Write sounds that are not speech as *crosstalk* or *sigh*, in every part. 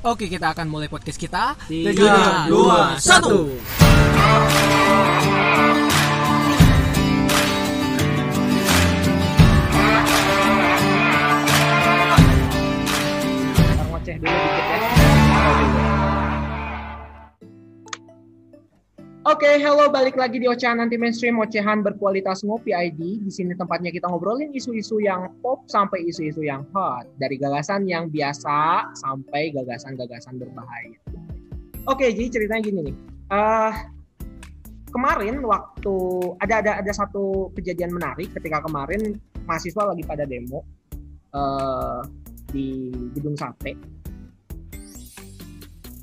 Oke, kita akan mulai podcast kita. Tiga, dua, satu. Ntar ngoceh dulu dikit ya. Oke, hello balik lagi di Ocehan Anti Mainstream, Ocehan berkualitas ngopi ID. Di sini tempatnya kita ngobrolin isu-isu yang pop sampai isu-isu yang hot, dari gagasan yang biasa sampai gagasan-gagasan berbahaya. Oke, jadi ceritanya gini nih. Eh, kemarin waktu ada ada ada satu kejadian menarik ketika kemarin mahasiswa lagi pada demo eh, di gedung sate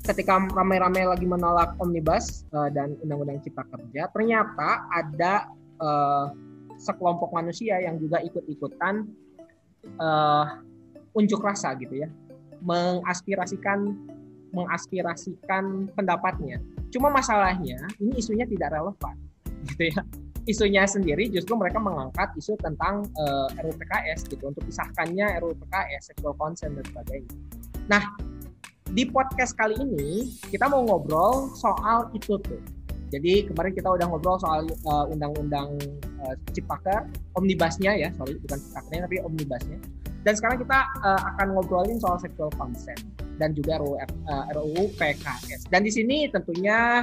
ketika ramai-ramai lagi menolak omnibus uh, dan undang-undang cipta kerja, ternyata ada uh, sekelompok manusia yang juga ikut-ikutan uh, unjuk rasa gitu ya, mengaspirasikan mengaspirasikan pendapatnya. Cuma masalahnya ini isunya tidak relevan, gitu ya. Isunya sendiri justru mereka mengangkat isu tentang uh, RUU PKS gitu untuk disahkannya RUU PKS, sexual consent dan sebagainya. Nah, di podcast kali ini kita mau ngobrol soal itu tuh. Jadi kemarin kita udah ngobrol soal uh, undang-undang uh, Ciptaker, omnibusnya ya, sorry bukan Ciptakernya tapi omnibusnya. Dan sekarang kita uh, akan ngobrolin soal sexual consent dan juga RUU, uh, RUU PKS. Dan di sini tentunya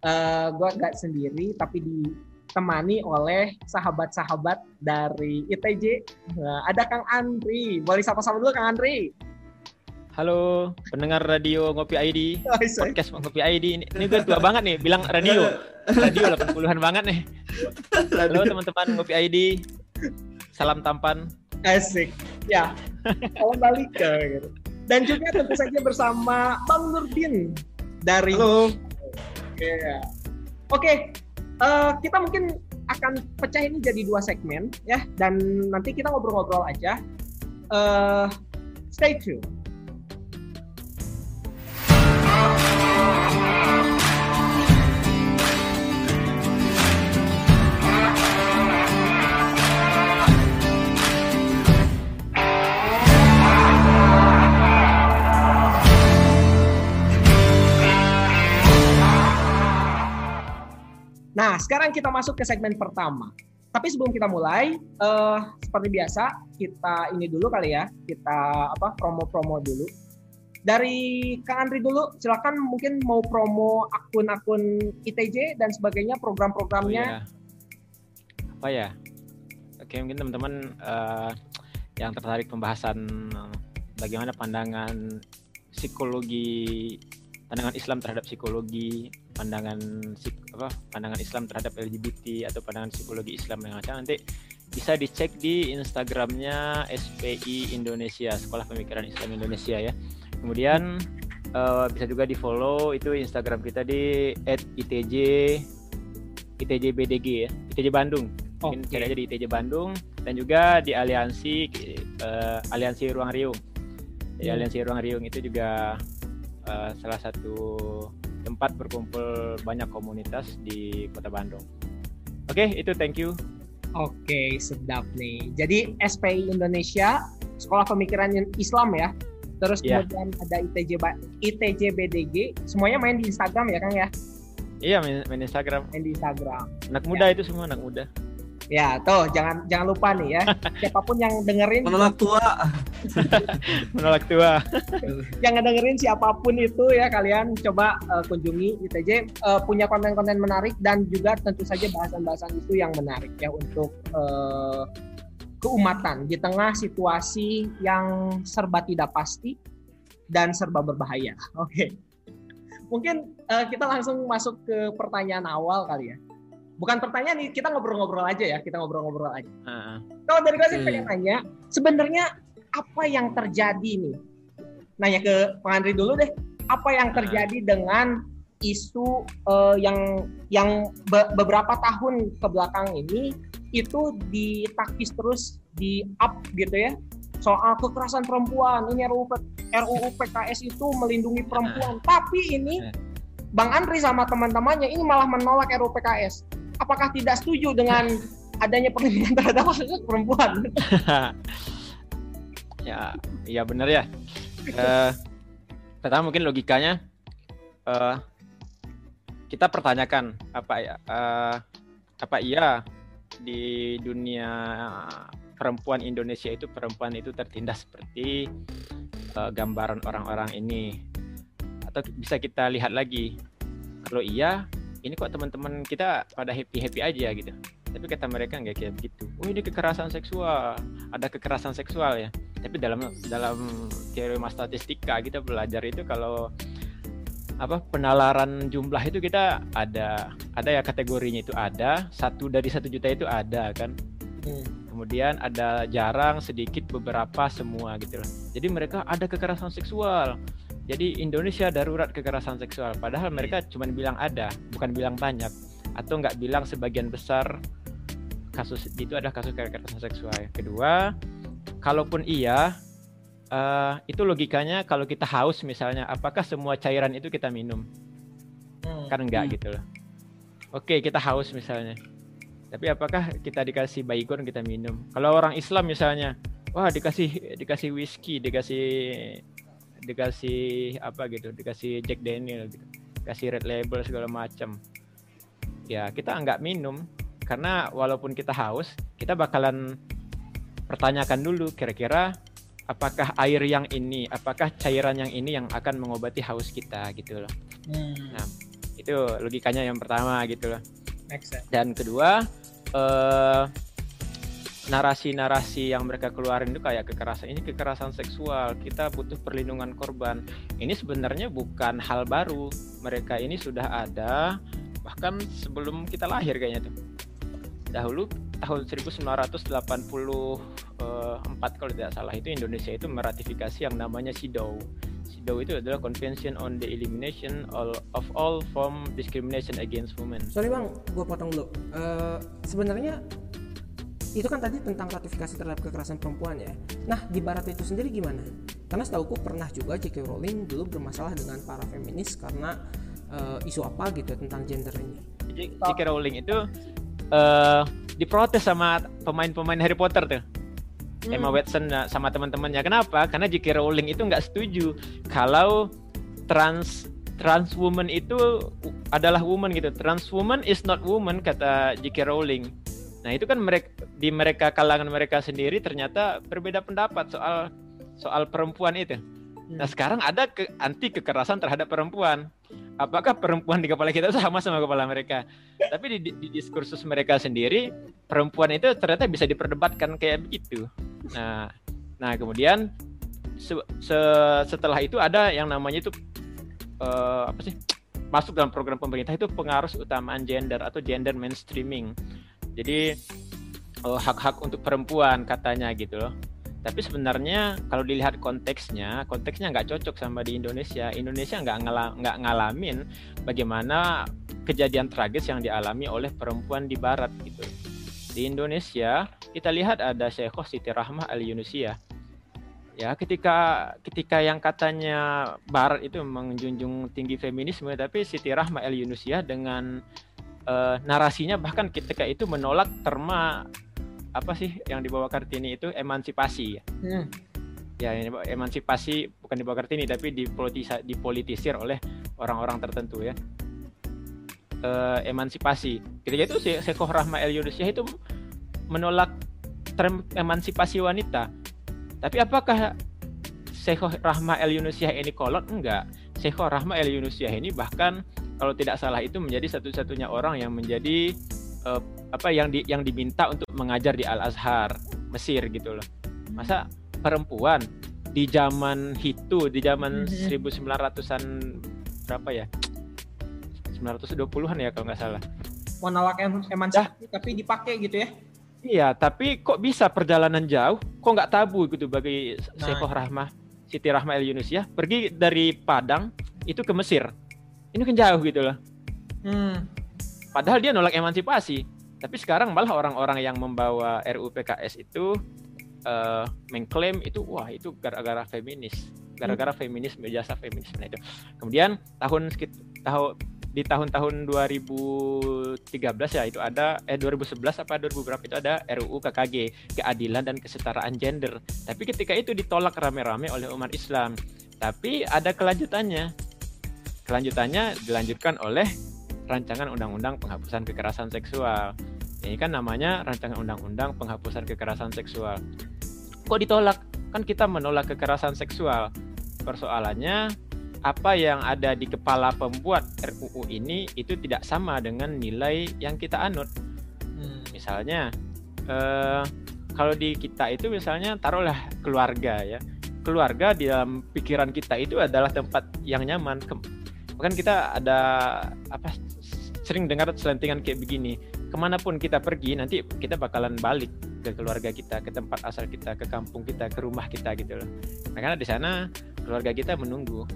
uh, gue gak sendiri tapi ditemani oleh sahabat-sahabat dari ITJ. Nah, ada Kang Andri. Boleh sapa-sapa dulu Kang Andri. Halo, pendengar radio Ngopi ID. Podcast Ngopi ID. Ini, ini gue tua banget nih, bilang radio. *laughs* Radio 80-an banget nih. Halo teman-teman Ngopi ID. Salam tampan. Asik. Ya. Salam balik ke gitu. Dan juga tentu saja bersama Bang Nurdin dari Halo. Oke. Oke. eh, kita mungkin akan pecah ini jadi dua segmen ya dan nanti kita ngobrol-ngobrol aja. Eh, stay tune. Nah, sekarang kita masuk ke segmen pertama. Tapi sebelum kita mulai, eh, seperti biasa kita ini dulu kali ya, kita apa promo-promo dulu. Dari Kang Andri dulu, silakan mungkin mau promo akun-akun ITJ dan sebagainya, program-programnya. Oh, iya. Apa ya? Oke, mungkin teman-teman eh, yang tertarik pembahasan eh, bagaimana pandangan psikologi pandangan Islam terhadap psikologi, pandangan apa pandangan Islam terhadap LGBT atau pandangan psikologi Islam yang macam nanti bisa dicek di Instagramnya SPI Indonesia Sekolah Pemikiran Islam Indonesia ya. Kemudian eh, bisa juga di follow itu Instagram kita di @itj itjbdg ya, ITJ Bandung. Mungkin Oke. cari aja di ITJ Bandung dan juga di aliansi eh, aliansi Ruang Riung. Di Hmm. aliansi Ruang Riung itu juga eh, salah satu tempat berkumpul banyak komunitas di Kota Bandung. Oke, itu thank you. Oke, sedap nih. Jadi SPI Indonesia, Sekolah Pemikiran Islam ya. Terus Iya. kemudian ada ITJ ITJ BDG, semuanya main di Instagram ya Kang ya, Iya, main, main Instagram. main di Instagram. Anak muda itu semua anak muda. Ya, tuh jangan jangan lupa nih ya. *laughs* Siapa pun yang dengerin, Menolak tua. *laughs* Menolak tua. yang ngedengerin siapa pun itu ya kalian coba eh, kunjungi ITJ eh, punya konten-konten menarik dan juga tentu saja bahasan-bahasan itu yang menarik ya untuk eh, keumatan di tengah situasi yang serba tidak pasti dan serba berbahaya. *laughs* Oke. Mungkin eh, kita langsung masuk ke pertanyaan awal kali ya. Bukan pertanyaan nih, kita ngobrol-ngobrol aja ya, kita ngobrol-ngobrol aja. Heeh. Kalau dari gue sih Hmm. pengen nanya, sebenarnya apa yang terjadi nih? Nanya ke Bang Andri dulu deh, apa yang terjadi dengan isu eh, yang yang be- beberapa tahun ke belakang ini itu ditakis terus di up gitu ya. Soal kekerasan perempuan ini RUU, RUU PKS itu melindungi perempuan. Tapi ini Eh. Bang Andri sama teman-temannya ini malah menolak RUU PKS apakah tidak setuju dengan *laughs* adanya perlindungan terhadap *laughs* perempuan? *laughs* Ya, iya benar ya. Pertama mungkin logikanya uh, kita pertanyakan apa ya uh, apa iya di dunia perempuan Indonesia itu perempuan itu tertindas seperti uh, gambaran orang-orang ini. Atau bisa kita lihat lagi kalau iya ini kok teman-teman kita pada happy happy aja gitu. Tapi kata mereka nggak kayak begitu. Oh ini kekerasan seksual. Ada kekerasan seksual ya. Tapi dalam dalam teori statistika kita belajar itu kalau apa penalaran jumlah itu kita ada ada ya kategorinya itu ada. Satu dari satu juta itu ada kan. Hmm. kemudian ada jarang sedikit beberapa semua gitu loh jadi mereka ada kekerasan seksual. Jadi Indonesia darurat kekerasan seksual. Padahal mereka cuma bilang ada bukan bilang banyak. Atau nggak bilang sebagian besar kasus itu ada kasus kekerasan seksual. Kedua kalaupun iya uh, itu logikanya kalau kita haus misalnya apakah semua cairan itu kita minum? Hmm. kan enggak hmm. gitu loh. Oke kita haus misalnya. Tapi apakah kita dikasih baygon kita minum? Kalau orang Islam misalnya wah dikasih dikasih whisky dikasih dikasih apa gitu dikasih Jack Daniel gitu kasih red label segala macam. Ya kita enggak minum. Karena walaupun kita haus kita bakalan pertanyakan dulu kira-kira apakah air yang ini, apakah cairan yang ini yang akan mengobati haus kita gitu loh. Hmm. Nah, itu logikanya yang pertama gitu loh. Dan kedua, eh, narasi-narasi yang mereka keluarin itu kayak kekerasan ini kekerasan seksual kita butuh perlindungan korban ini sebenarnya bukan hal baru mereka ini sudah ada bahkan sebelum kita lahir kayaknya tuh dahulu tahun 1984 kalau tidak salah itu Indonesia itu meratifikasi yang namanya CEDAW. CEDAW itu adalah Convention on the Elimination of All Form Discrimination Against Women. Sorry bang, gue potong dulu. Uh, sebenarnya itu kan tadi tentang ratifikasi terhadap kekerasan perempuan ya. Nah di Barat itu sendiri gimana? Karena setahu pernah juga J.K. Rowling dulu bermasalah dengan para feminis karena uh, isu apa gitu tentang gender ini. J.K. Rowling itu uh, diprotes sama pemain-pemain Harry Potter tuh. Hmm. Emma Watson sama teman-temannya. Kenapa? Karena J.K. Rowling itu nggak setuju kalau trans trans woman itu adalah woman gitu. Trans woman is not woman kata J.K. Rowling. Nah itu kan mereka di mereka kalangan mereka sendiri ternyata berbeda pendapat soal soal perempuan itu. Nah hmm. sekarang ada ke, anti kekerasan terhadap perempuan apakah perempuan di kepala kita sama sama kepala mereka? Tapi di, di diskursus mereka sendiri perempuan itu ternyata bisa diperdebatkan kayak begitu. Nah nah kemudian se, se, setelah itu ada yang namanya itu uh, apa sih? Masuk dalam program pemerintah itu pengaruh utamaan gender atau gender mainstreaming. Jadi uh, hak-hak untuk perempuan katanya gitu loh tapi sebenarnya kalau dilihat konteksnya, konteksnya nggak cocok sama di Indonesia. Indonesia nggak ngala, nggak ngalamin bagaimana kejadian tragis yang dialami oleh perempuan di Barat gitu. Di Indonesia kita lihat ada Syekh Siti Rahmah Al Yunusia. Ya, ketika ketika yang katanya Barat itu menjunjung tinggi feminisme, tapi Siti Rahmah Al Yunusia dengan uh, narasinya bahkan ketika itu menolak terma apa sih yang dibawa Kartini itu emansipasi ya. Hmm. Ya ini emansipasi bukan dibawa Kartini tapi dipolitisa, dipolitisir oleh orang-orang tertentu ya. E, emansipasi. Ketika itu si Sekoh Rahma El Yunusyah itu menolak term emansipasi wanita. Tapi apakah Sekoh Rahma El Yunusyah ini kolot? Enggak. Sekoh Rahma El Yunusyah ini bahkan kalau tidak salah itu menjadi satu-satunya orang yang menjadi uh, apa yang di yang diminta untuk mengajar di Al Azhar Mesir gitu loh. Masa perempuan di zaman itu di zaman 1900-an mhm. berapa ya? 920-an ya kalau nggak salah. Menolak emansipasi tapi dipakai gitu ya? Iya tapi kok bisa perjalanan jauh? Kok nggak tabu gitu bagi nah. Syekh Rahmah Siti Rahmah El Yunus ya pergi dari Padang itu ke Mesir. Ini kan jauh gitu loh. Hmm Padahal dia nolak emansipasi. Tapi sekarang malah orang-orang yang membawa RUU PKS itu uh, mengklaim itu wah itu gara-gara feminis, gara-gara hmm. feminis jasa feminis nah itu. Kemudian tahun tahun di tahun-tahun 2013 ya itu ada eh 2011 apa 2000 berapa itu ada RUU KKG keadilan dan kesetaraan gender. Tapi ketika itu ditolak rame-rame oleh umat Islam Tapi ada kelanjutannya. Kelanjutannya dilanjutkan oleh rancangan undang-undang penghapusan kekerasan seksual. Ini kan namanya rancangan undang-undang penghapusan kekerasan seksual. Kok ditolak? Kan kita menolak kekerasan seksual. Persoalannya apa yang ada di kepala pembuat RUU ini itu tidak sama dengan nilai yang kita anut. Hmm. Misalnya eh, kalau di kita itu misalnya taruhlah keluarga ya. Keluarga di dalam pikiran kita itu adalah tempat yang nyaman. Bahkan kita ada apa sering dengar selentingan kayak begini. Ke mana pun kita pergi nanti kita bakalan balik ke keluarga kita ke tempat asal kita ke kampung kita ke rumah kita gitu loh. Nah, karena di sana keluarga kita menunggu.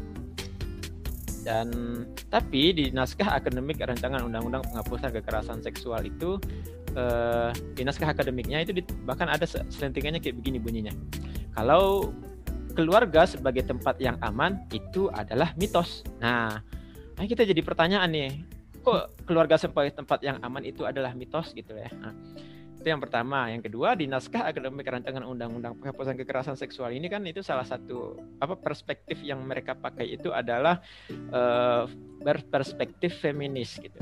Dan tapi di naskah akademik rancangan undang-undang penghapusan kekerasan seksual itu eh, di naskah akademiknya itu di, bahkan ada selentingannya kayak begini bunyinya. Kalau keluarga sebagai tempat yang aman itu adalah mitos. Nah nah kita jadi pertanyaan nih kok keluarga sebagai tempat yang aman itu adalah mitos gitu ya. Nah, itu yang pertama. Yang kedua di naskah akademik rancangan undang-undang penghapusan kekerasan seksual ini kan itu salah satu apa perspektif yang mereka pakai itu adalah uh, berperspektif feminis gitu.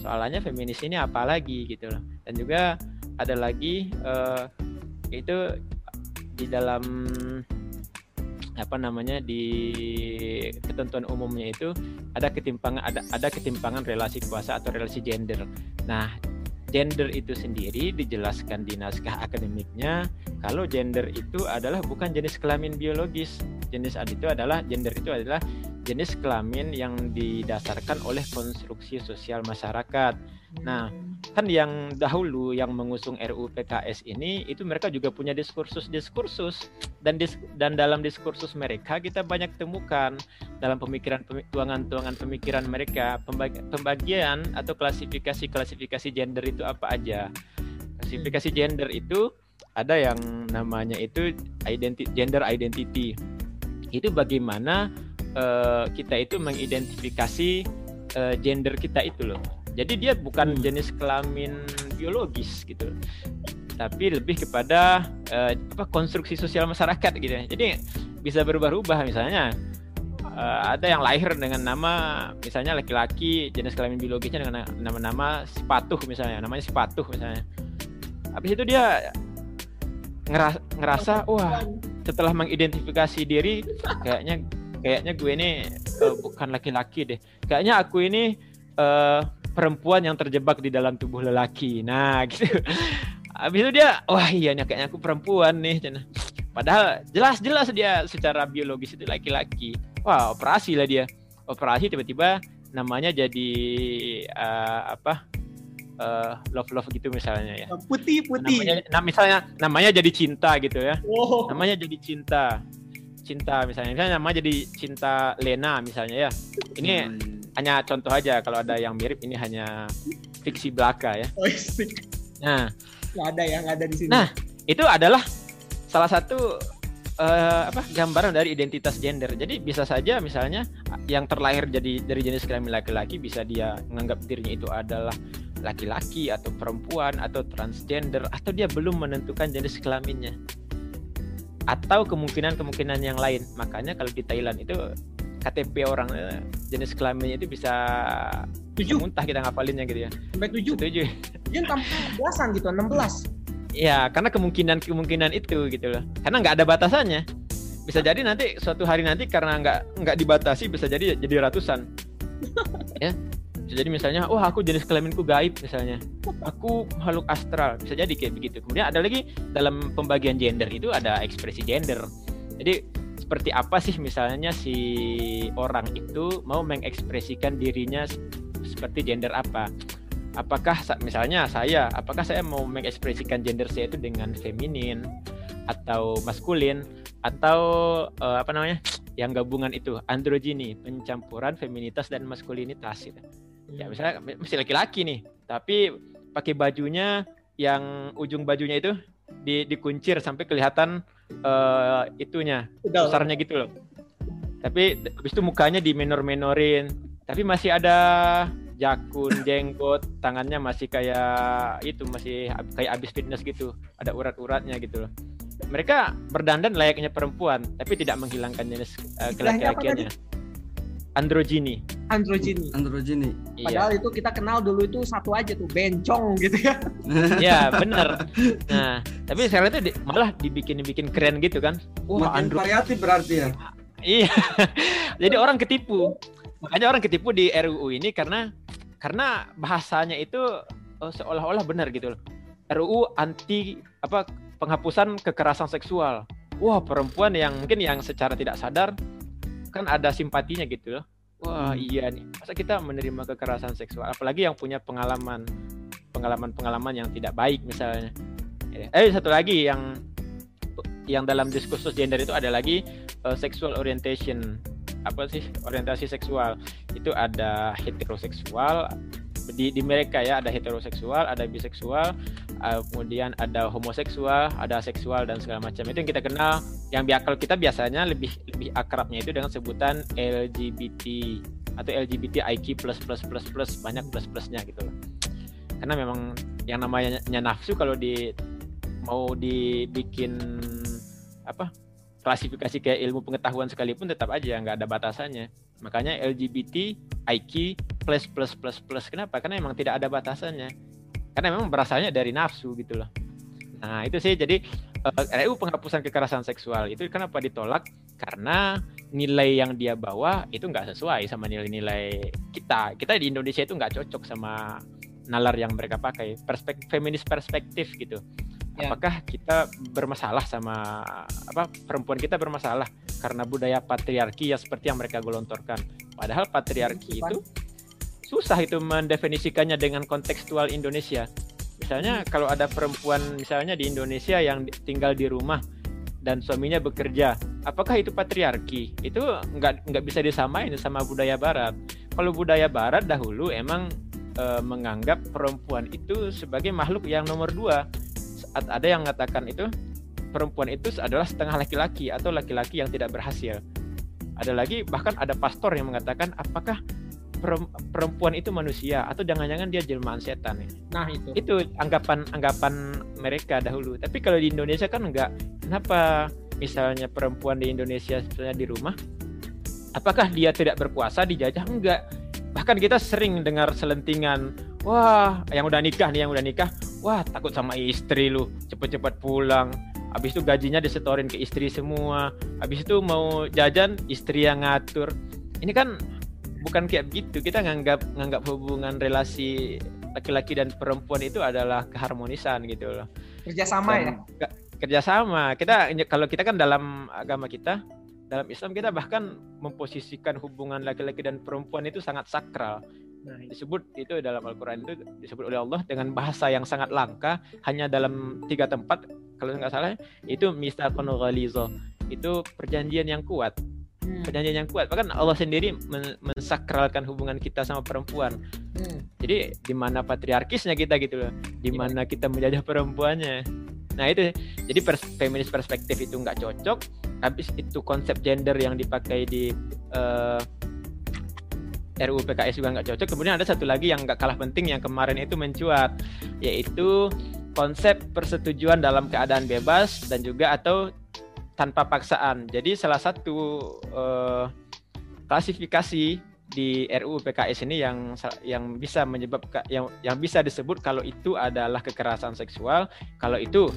Soalnya feminis ini apa lagi gitu loh. Dan juga ada lagi uh, itu di dalam apa namanya di ketentuan umumnya itu ada ketimpangan ada ada ketimpangan relasi kuasa atau relasi gender. Nah, gender itu sendiri dijelaskan di naskah akademiknya kalau gender itu adalah bukan jenis kelamin biologis. Jenis itu adalah gender itu adalah jenis kelamin yang didasarkan oleh konstruksi sosial masyarakat. Nah, kan yang dahulu yang mengusung RUU PKS ini itu mereka juga punya diskursus-diskursus dan dis, dan dalam diskursus mereka kita banyak temukan dalam pemikiran tuangan-tuangan pemikiran mereka pembagian atau klasifikasi-klasifikasi gender itu apa aja. Klasifikasi gender itu ada yang namanya itu identi gender identity. Itu bagaimana uh, kita itu mengidentifikasi uh, gender kita itu loh. Jadi dia bukan hmm. jenis kelamin biologis gitu. Tapi lebih kepada uh, apa konstruksi sosial masyarakat gitu ya. Jadi bisa berubah-ubah misalnya uh, ada yang lahir dengan nama misalnya laki-laki jenis kelamin biologisnya dengan nama-nama sepatuh misalnya namanya sepatuh misalnya habis itu dia ngerasa, ngerasa wah setelah mengidentifikasi diri kayaknya kayaknya gue ini uh, bukan laki-laki deh kayaknya aku ini uh, perempuan yang terjebak di dalam tubuh lelaki. Nah *laughs* gitu. Habis itu dia wah iya nih kayaknya aku perempuan nih. Padahal jelas-jelas dia secara biologis itu laki-laki. Wah operasi lah dia. Operasi tiba-tiba namanya jadi uh, apa uh, love love gitu misalnya ya. Putih putih. Namanya, nah misalnya namanya jadi cinta gitu ya. Oh. namanya jadi cinta. Cinta misalnya. Misalnya nama jadi cinta Lena misalnya ya. Ini hmm. Hanya contoh aja kalau ada yang mirip ini hanya fiksi belaka ya. Oh, nah. Nggak ada ya nggak ada di sini. Nah itu adalah salah satu uh, apa gambaran dari identitas gender. Jadi bisa saja misalnya yang terlahir jadi dari jenis kelamin laki-laki bisa dia menganggap dirinya itu adalah laki-laki atau perempuan atau transgender atau dia belum menentukan jenis kelaminnya. Atau kemungkinan-kemungkinan yang lain. Makanya kalau di Thailand itu KTP orang eh, jenis kelaminnya itu bisa tujuh muntah kita ngapalinnya gitu ya. Sampai tujuh. Tujuh. Dia tambah belasan gitu, enam belas. Iya, karena kemungkinan-kemungkinan itu gitu loh. Karena nggak ada batasannya. Bisa jadi nanti suatu hari nanti karena nggak nggak dibatasi bisa jadi jadi ratusan. *laughs* ya, jadi misalnya wah aku jenis kelaminku gaib misalnya aku makhluk astral bisa jadi kayak begitu kemudian ada lagi dalam pembagian gender itu ada ekspresi gender jadi seperti apa sih misalnya si orang itu mau mengekspresikan dirinya seperti gender apa? Apakah misalnya saya apakah saya mau mengekspresikan gender saya itu dengan feminin atau maskulin? Atau uh, apa namanya yang gabungan itu androgini pencampuran feminitas dan maskulinitas gitu. Ya misalnya masih laki-laki nih tapi pakai bajunya yang ujung bajunya itu di dikuncir sampai kelihatan uh, itunya besarnya gitu loh. Tapi habis itu mukanya di menor menorin tapi masih ada jakun *laughs* jenggot tangannya masih kayak itu masih kayak abis fitness gitu. Ada urat-uratnya gitu loh. Mereka berdandan layaknya perempuan tapi tidak menghilangkan jenis uh, kelaki-lakiannya androgini androgini androgini padahal iya. itu kita kenal dulu itu satu aja tuh bencong gitu *laughs* ya ya benar nah tapi sekarang itu di, malah dibikin-bikin keren gitu kan. Wah Makin variatif berarti ya. Iya. *laughs* Jadi orang ketipu. Makanya orang ketipu di RUU ini karena karena bahasanya itu oh, seolah-olah benar gitu loh. RUU anti apa penghapusan kekerasan seksual. Wah, perempuan yang mungkin yang secara tidak sadar kan ada simpatinya gitu loh. Wah, hmm. iya nih. Masa kita menerima kekerasan seksual apalagi yang punya pengalaman pengalaman-pengalaman yang tidak baik misalnya. Eh satu lagi yang yang dalam diskursus gender itu ada lagi uh, sexual orientation apa sih orientasi seksual itu ada heteroseksual di, di mereka ya ada heteroseksual, ada biseksual, uh, kemudian ada homoseksual, ada seksual dan segala macam. Itu yang kita kenal yang biakal kita biasanya lebih lebih akrabnya itu dengan sebutan LGBT atau LGBTIQ plus plus plus plus banyak plus plusnya gitu loh. Karena memang yang namanya nafsu kalau di mau dibikin apa klasifikasi kayak ilmu pengetahuan sekalipun tetap aja nggak ada batasannya. Makanya LGBT, IQ, plus plus plus plus. Kenapa? Karena memang tidak ada batasannya. Karena memang berasalnya dari nafsu gitu loh. Nah itu sih jadi eh, RUU penghapusan kekerasan seksual itu kenapa ditolak? Karena nilai yang dia bawa itu nggak sesuai sama nilai-nilai kita. Kita di Indonesia itu nggak cocok sama nalar yang mereka pakai. Perspektif feminis perspektif gitu ya. apakah kita bermasalah sama apa perempuan kita bermasalah karena budaya patriarki ya seperti yang mereka gelontorkan? Padahal patriarki itu susah itu mendefinisikannya dengan kontekstual Indonesia. Misalnya kalau ada perempuan misalnya di Indonesia yang tinggal di rumah dan suaminya bekerja apakah itu patriarki? Itu nggak nggak bisa disamain sama budaya barat. Kalau budaya barat dahulu emang e, menganggap perempuan itu sebagai makhluk yang nomor dua ada yang mengatakan itu perempuan itu adalah setengah laki-laki atau laki-laki yang tidak berhasil. Ada lagi bahkan ada pastor yang mengatakan apakah perempuan itu manusia atau jangan-jangan dia jelmaan setan Nah itu. Itu anggapan anggapan mereka dahulu. Tapi kalau di Indonesia kan enggak. Kenapa misalnya perempuan di Indonesia misalnya di rumah apakah dia tidak berkuasa dijajah enggak bahkan kita sering dengar selentingan wah yang udah nikah nih yang udah nikah wah takut sama istri lu cepet-cepet pulang. Habis itu gajinya disetorin ke istri semua. Habis itu mau jajan istri yang ngatur. Ini kan bukan kayak begitu. Kita nganggap nganggap hubungan relasi laki-laki dan perempuan itu adalah keharmonisan gitu loh. Kerjasama dan, ya? kerjasama. Kita kalau kita kan dalam agama kita dalam Islam kita bahkan memposisikan hubungan laki-laki dan perempuan itu sangat sakral disebut itu dalam Al-Quran itu disebut oleh Allah dengan bahasa yang sangat langka hanya dalam tiga tempat kalau nggak salah itu mistaqun ghalizo itu perjanjian yang kuat. Hmm. perjanjian yang kuat. Bahkan Allah sendiri men mensakralkan hubungan kita sama perempuan. Hmm. jadi di mana patriarkisnya kita gitu loh. Di iya. mana kita menjajah perempuannya. Nah itu. Jadi pers feminis perspektif itu nggak cocok. Habis itu konsep gender yang dipakai di uh, RUU PKS juga nggak cocok. Kemudian ada satu lagi yang nggak kalah penting yang kemarin itu mencuat, yaitu konsep persetujuan dalam keadaan bebas dan juga atau tanpa paksaan. Jadi salah satu uh, klasifikasi di RUU PKS ini yang yang bisa menyebabkan yang yang bisa disebut kalau itu adalah kekerasan seksual, kalau itu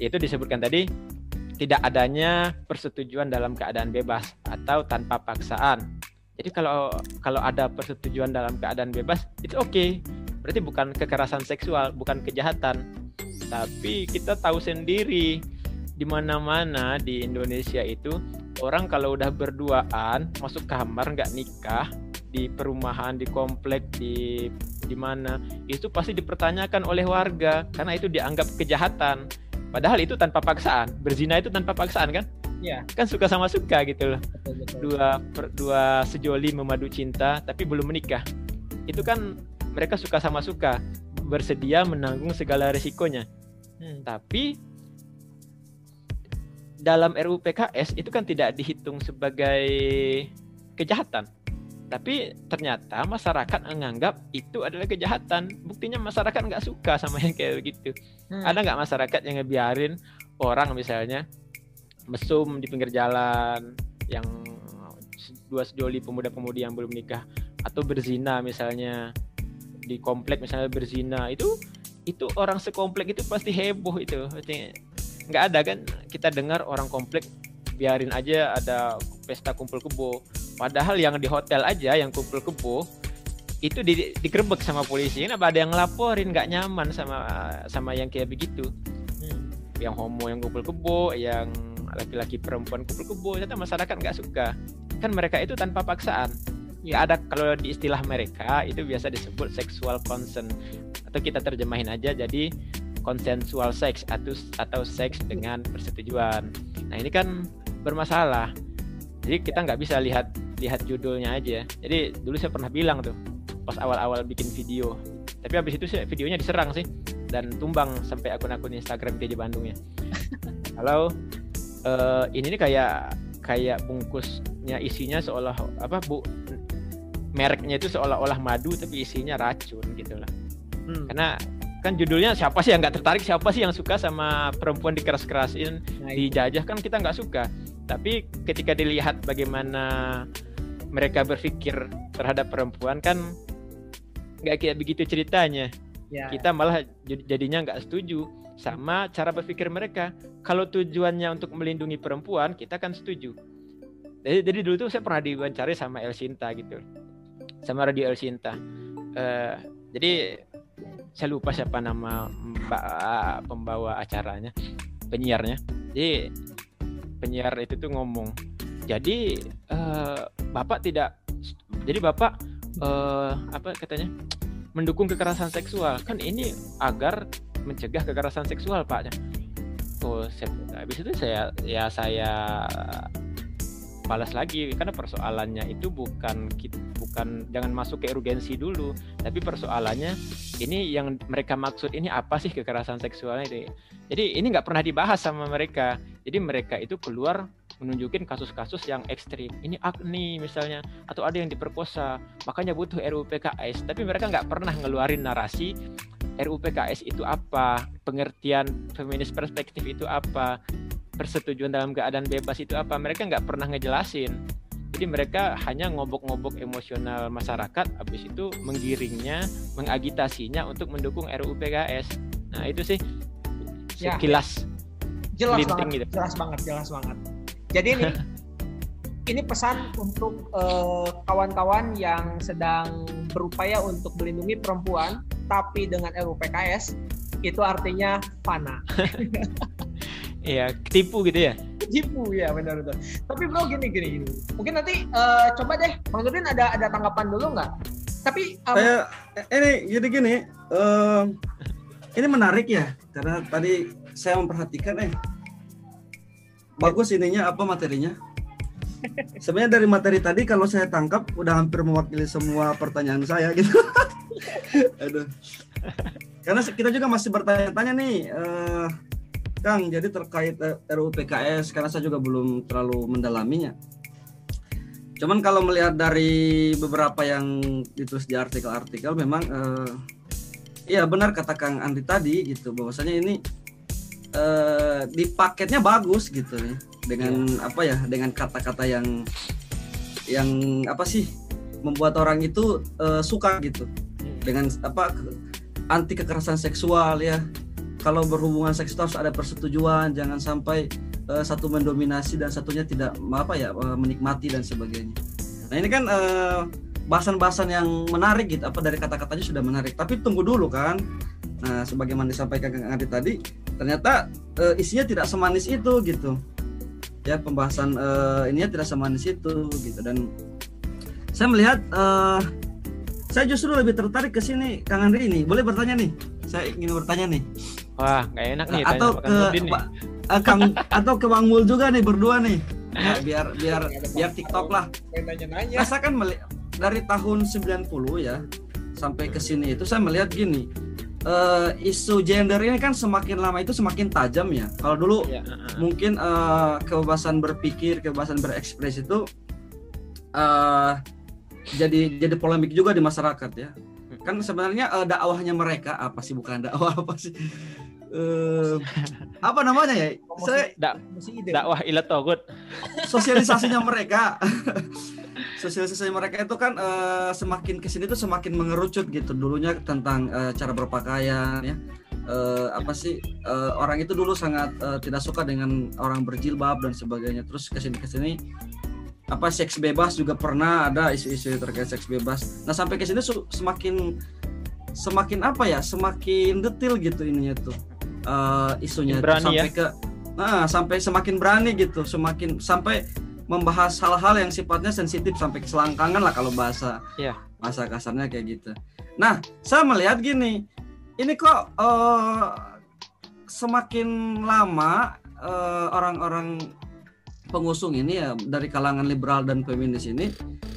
itu disebutkan tadi tidak adanya persetujuan dalam keadaan bebas atau tanpa paksaan. Jadi kalau kalau ada persetujuan dalam keadaan bebas itu oke. Okay. Berarti bukan kekerasan seksual, bukan kejahatan. Tapi kita tahu sendiri di mana-mana di Indonesia itu orang kalau udah berduaan masuk kamar nggak nikah di perumahan, di komplek, di di mana itu pasti dipertanyakan oleh warga karena itu dianggap kejahatan. Padahal itu tanpa paksaan. Berzina itu tanpa paksaan kan? Ya. kan suka sama suka gitu loh betul, betul. dua per, dua sejoli memadu cinta tapi belum menikah itu kan mereka suka sama suka bersedia menanggung segala resikonya hmm. tapi dalam RUU PKS itu kan tidak dihitung sebagai kejahatan tapi ternyata masyarakat menganggap itu adalah kejahatan buktinya masyarakat nggak suka sama yang kayak begitu hmm. ada nggak masyarakat yang ngebiarin orang misalnya mesum di pinggir jalan yang dua sejoli pemuda-pemudi yang belum nikah atau berzina misalnya di komplek misalnya berzina itu itu orang sekomplek itu pasti heboh itu. Nggak ada kan kita dengar orang komplek biarin aja ada pesta kumpul kebo. Padahal yang di hotel aja yang kumpul kebo itu di, digerebek sama polisi. Kenapa ada yang ngelaporin nggak nyaman sama sama yang kayak begitu? Yang homo yang kumpul kebo yang laki-laki perempuan kumpul kebo ternyata masyarakat nggak suka. Kan mereka itu tanpa paksaan. Nggak ada kalau di istilah mereka itu biasa disebut sexual consent. Atau kita terjemahin aja jadi konsensual seks atau atau seks dengan persetujuan. Nah ini kan bermasalah. Jadi kita nggak bisa lihat lihat judulnya aja. Jadi dulu saya pernah bilang tuh pas awal-awal bikin video. Tapi habis itu sih videonya diserang sih dan tumbang sampai akun-akun Instagram PJ Bandung ya. *laughs* Kalau uh, ini nih kayak kayak bungkusnya isinya seolah apa bu mereknya itu seolah-olah madu tapi isinya racun gitu lah. Hmm. karena kan judulnya siapa sih yang nggak tertarik siapa sih yang suka sama perempuan dikeras-kerasin nah, dijajah kan kita nggak suka. Tapi ketika dilihat bagaimana mereka berpikir terhadap perempuan kan nggak kayak begitu ceritanya. Ya. kita malah jadinya nggak setuju sama cara berpikir mereka. Kalau tujuannya untuk melindungi perempuan kita kan setuju. Jadi, jadi dulu tuh saya pernah diwawancari sama El Sinta gitu. Sama Radio El Sinta. Uh, jadi saya lupa siapa nama mbak pembawa acaranya penyiarnya. Jadi penyiar itu tuh ngomong jadi uh, bapak tidak jadi bapak uh, apa katanya mendukung kekerasan seksual. Kan ini agar mencegah kekerasan seksual pak. Oh saya, habis itu saya ya saya balas lagi karena persoalannya itu bukan bukan jangan masuk ke urgensi dulu tapi persoalannya ini yang mereka maksud ini apa sih kekerasan seksualnya itu jadi ini nggak pernah dibahas sama mereka. Jadi mereka itu keluar menunjukin kasus-kasus yang ekstrim. Ini Agni misalnya atau ada yang diperkosa. Makanya butuh RUU PKS tapi mereka nggak pernah ngeluarin narasi RUU PKS itu apa? Pengertian feminis perspektif itu apa? Persetujuan dalam keadaan bebas itu apa? Mereka nggak pernah ngejelasin. Jadi mereka hanya ngobok-ngobok emosional masyarakat habis itu menggiringnya mengagitasinya untuk mendukung RUU PKS nah itu sih ya, sekilas ya. jelas banget gitu. jelas banget jelas banget. Jadi ini *laughs* ini pesan untuk kawan eh, kawan-kawan yang sedang berupaya untuk melindungi perempuan tapi dengan RUU PKS itu artinya fana *laughs* Iya, tipu gitu ya? Tipu ya benar benar. Tapi bro gini gini gini. Mungkin nanti uh, coba deh, Bang Nurdin ada ada tanggapan dulu nggak? Tapi um, saya ini jadi gini, uh, ini menarik ya karena tadi saya memperhatikan eh bagus ininya apa materinya. *laughs* Sebenarnya dari materi tadi kalau saya tangkap udah hampir mewakili semua pertanyaan saya gitu. *laughs* Aduh. Karena kita juga masih bertanya-tanya nih. Uh, Kang, jadi terkait eh, RUU PKS karena saya juga belum terlalu mendalaminya. Cuman kalau melihat dari beberapa yang ditulis di artikel-artikel memang eh, iya benar kata Kang Andi tadi gitu bahwasanya ini eh, di paketnya bagus gitu ya dengan ya. apa ya dengan kata-kata yang yang apa sih membuat orang itu eh, suka gitu. Dengan apa anti kekerasan seksual ya. Kalau berhubungan seks harus ada persetujuan jangan sampai uh, satu mendominasi dan satunya tidak apa ya uh, menikmati dan sebagainya. Nah ini kan bahasan bahasan-bahasan yang menarik gitu. Apa dari kata-katanya sudah menarik. Tapi tunggu dulu kan. Nah sebagaimana disampaikan Kang Adi tadi ternyata uh, isinya tidak semanis itu gitu. Ya pembahasan uh, ininya tidak semanis itu gitu. Dan saya melihat uh, saya justru lebih tertarik ke sini Kang Andri ini boleh bertanya nih saya ingin bertanya nih Wah, nggak enak nih. Atau ke uh, Kang atau ke Bang Mul juga nih berdua nih. Ya, biar biar biar TikTok lah. Nanya-nanya. Saya kan dari tahun 90 ya sampai ke sini itu saya melihat gini. Uh, isu gender ini kan semakin lama itu semakin tajam ya. Kalau dulu ya, uh, mungkin uh, kebebasan berpikir, kebebasan berekspresi itu uh, jadi jadi polemik juga di masyarakat ya. Kan sebenarnya uh, dakwahnya mereka apa sih bukan dakwah *laughs* apa sih? Eh, apa namanya ya? Saya ide. dakwah ila togut. Sosialisasinya *laughs* mereka. Sosialisasi mereka itu kan eh, semakin ke sini tuh semakin mengerucut gitu. Dulunya tentang eh, cara berpakaian ya. Eh, apa sih eh, orang itu dulu sangat eh, tidak suka dengan orang berjilbab dan sebagainya. Terus ke sini ke sini apa seks bebas juga pernah ada isu-isu terkait seks bebas nah sampai ke sini su- semakin semakin apa ya semakin detail gitu ininya tuh eh, isunya tuh. Berani sampai ke nah sampai semakin berani gitu semakin sampai membahas hal-hal yang sifatnya sensitif sampai keselangkangan lah kalau bahasa Iya. bahasa kasarnya kayak gitu. Nah, saya melihat gini, ini kok eh, semakin lama eh, orang-orang pengusung ini ya dari kalangan liberal dan feminis ini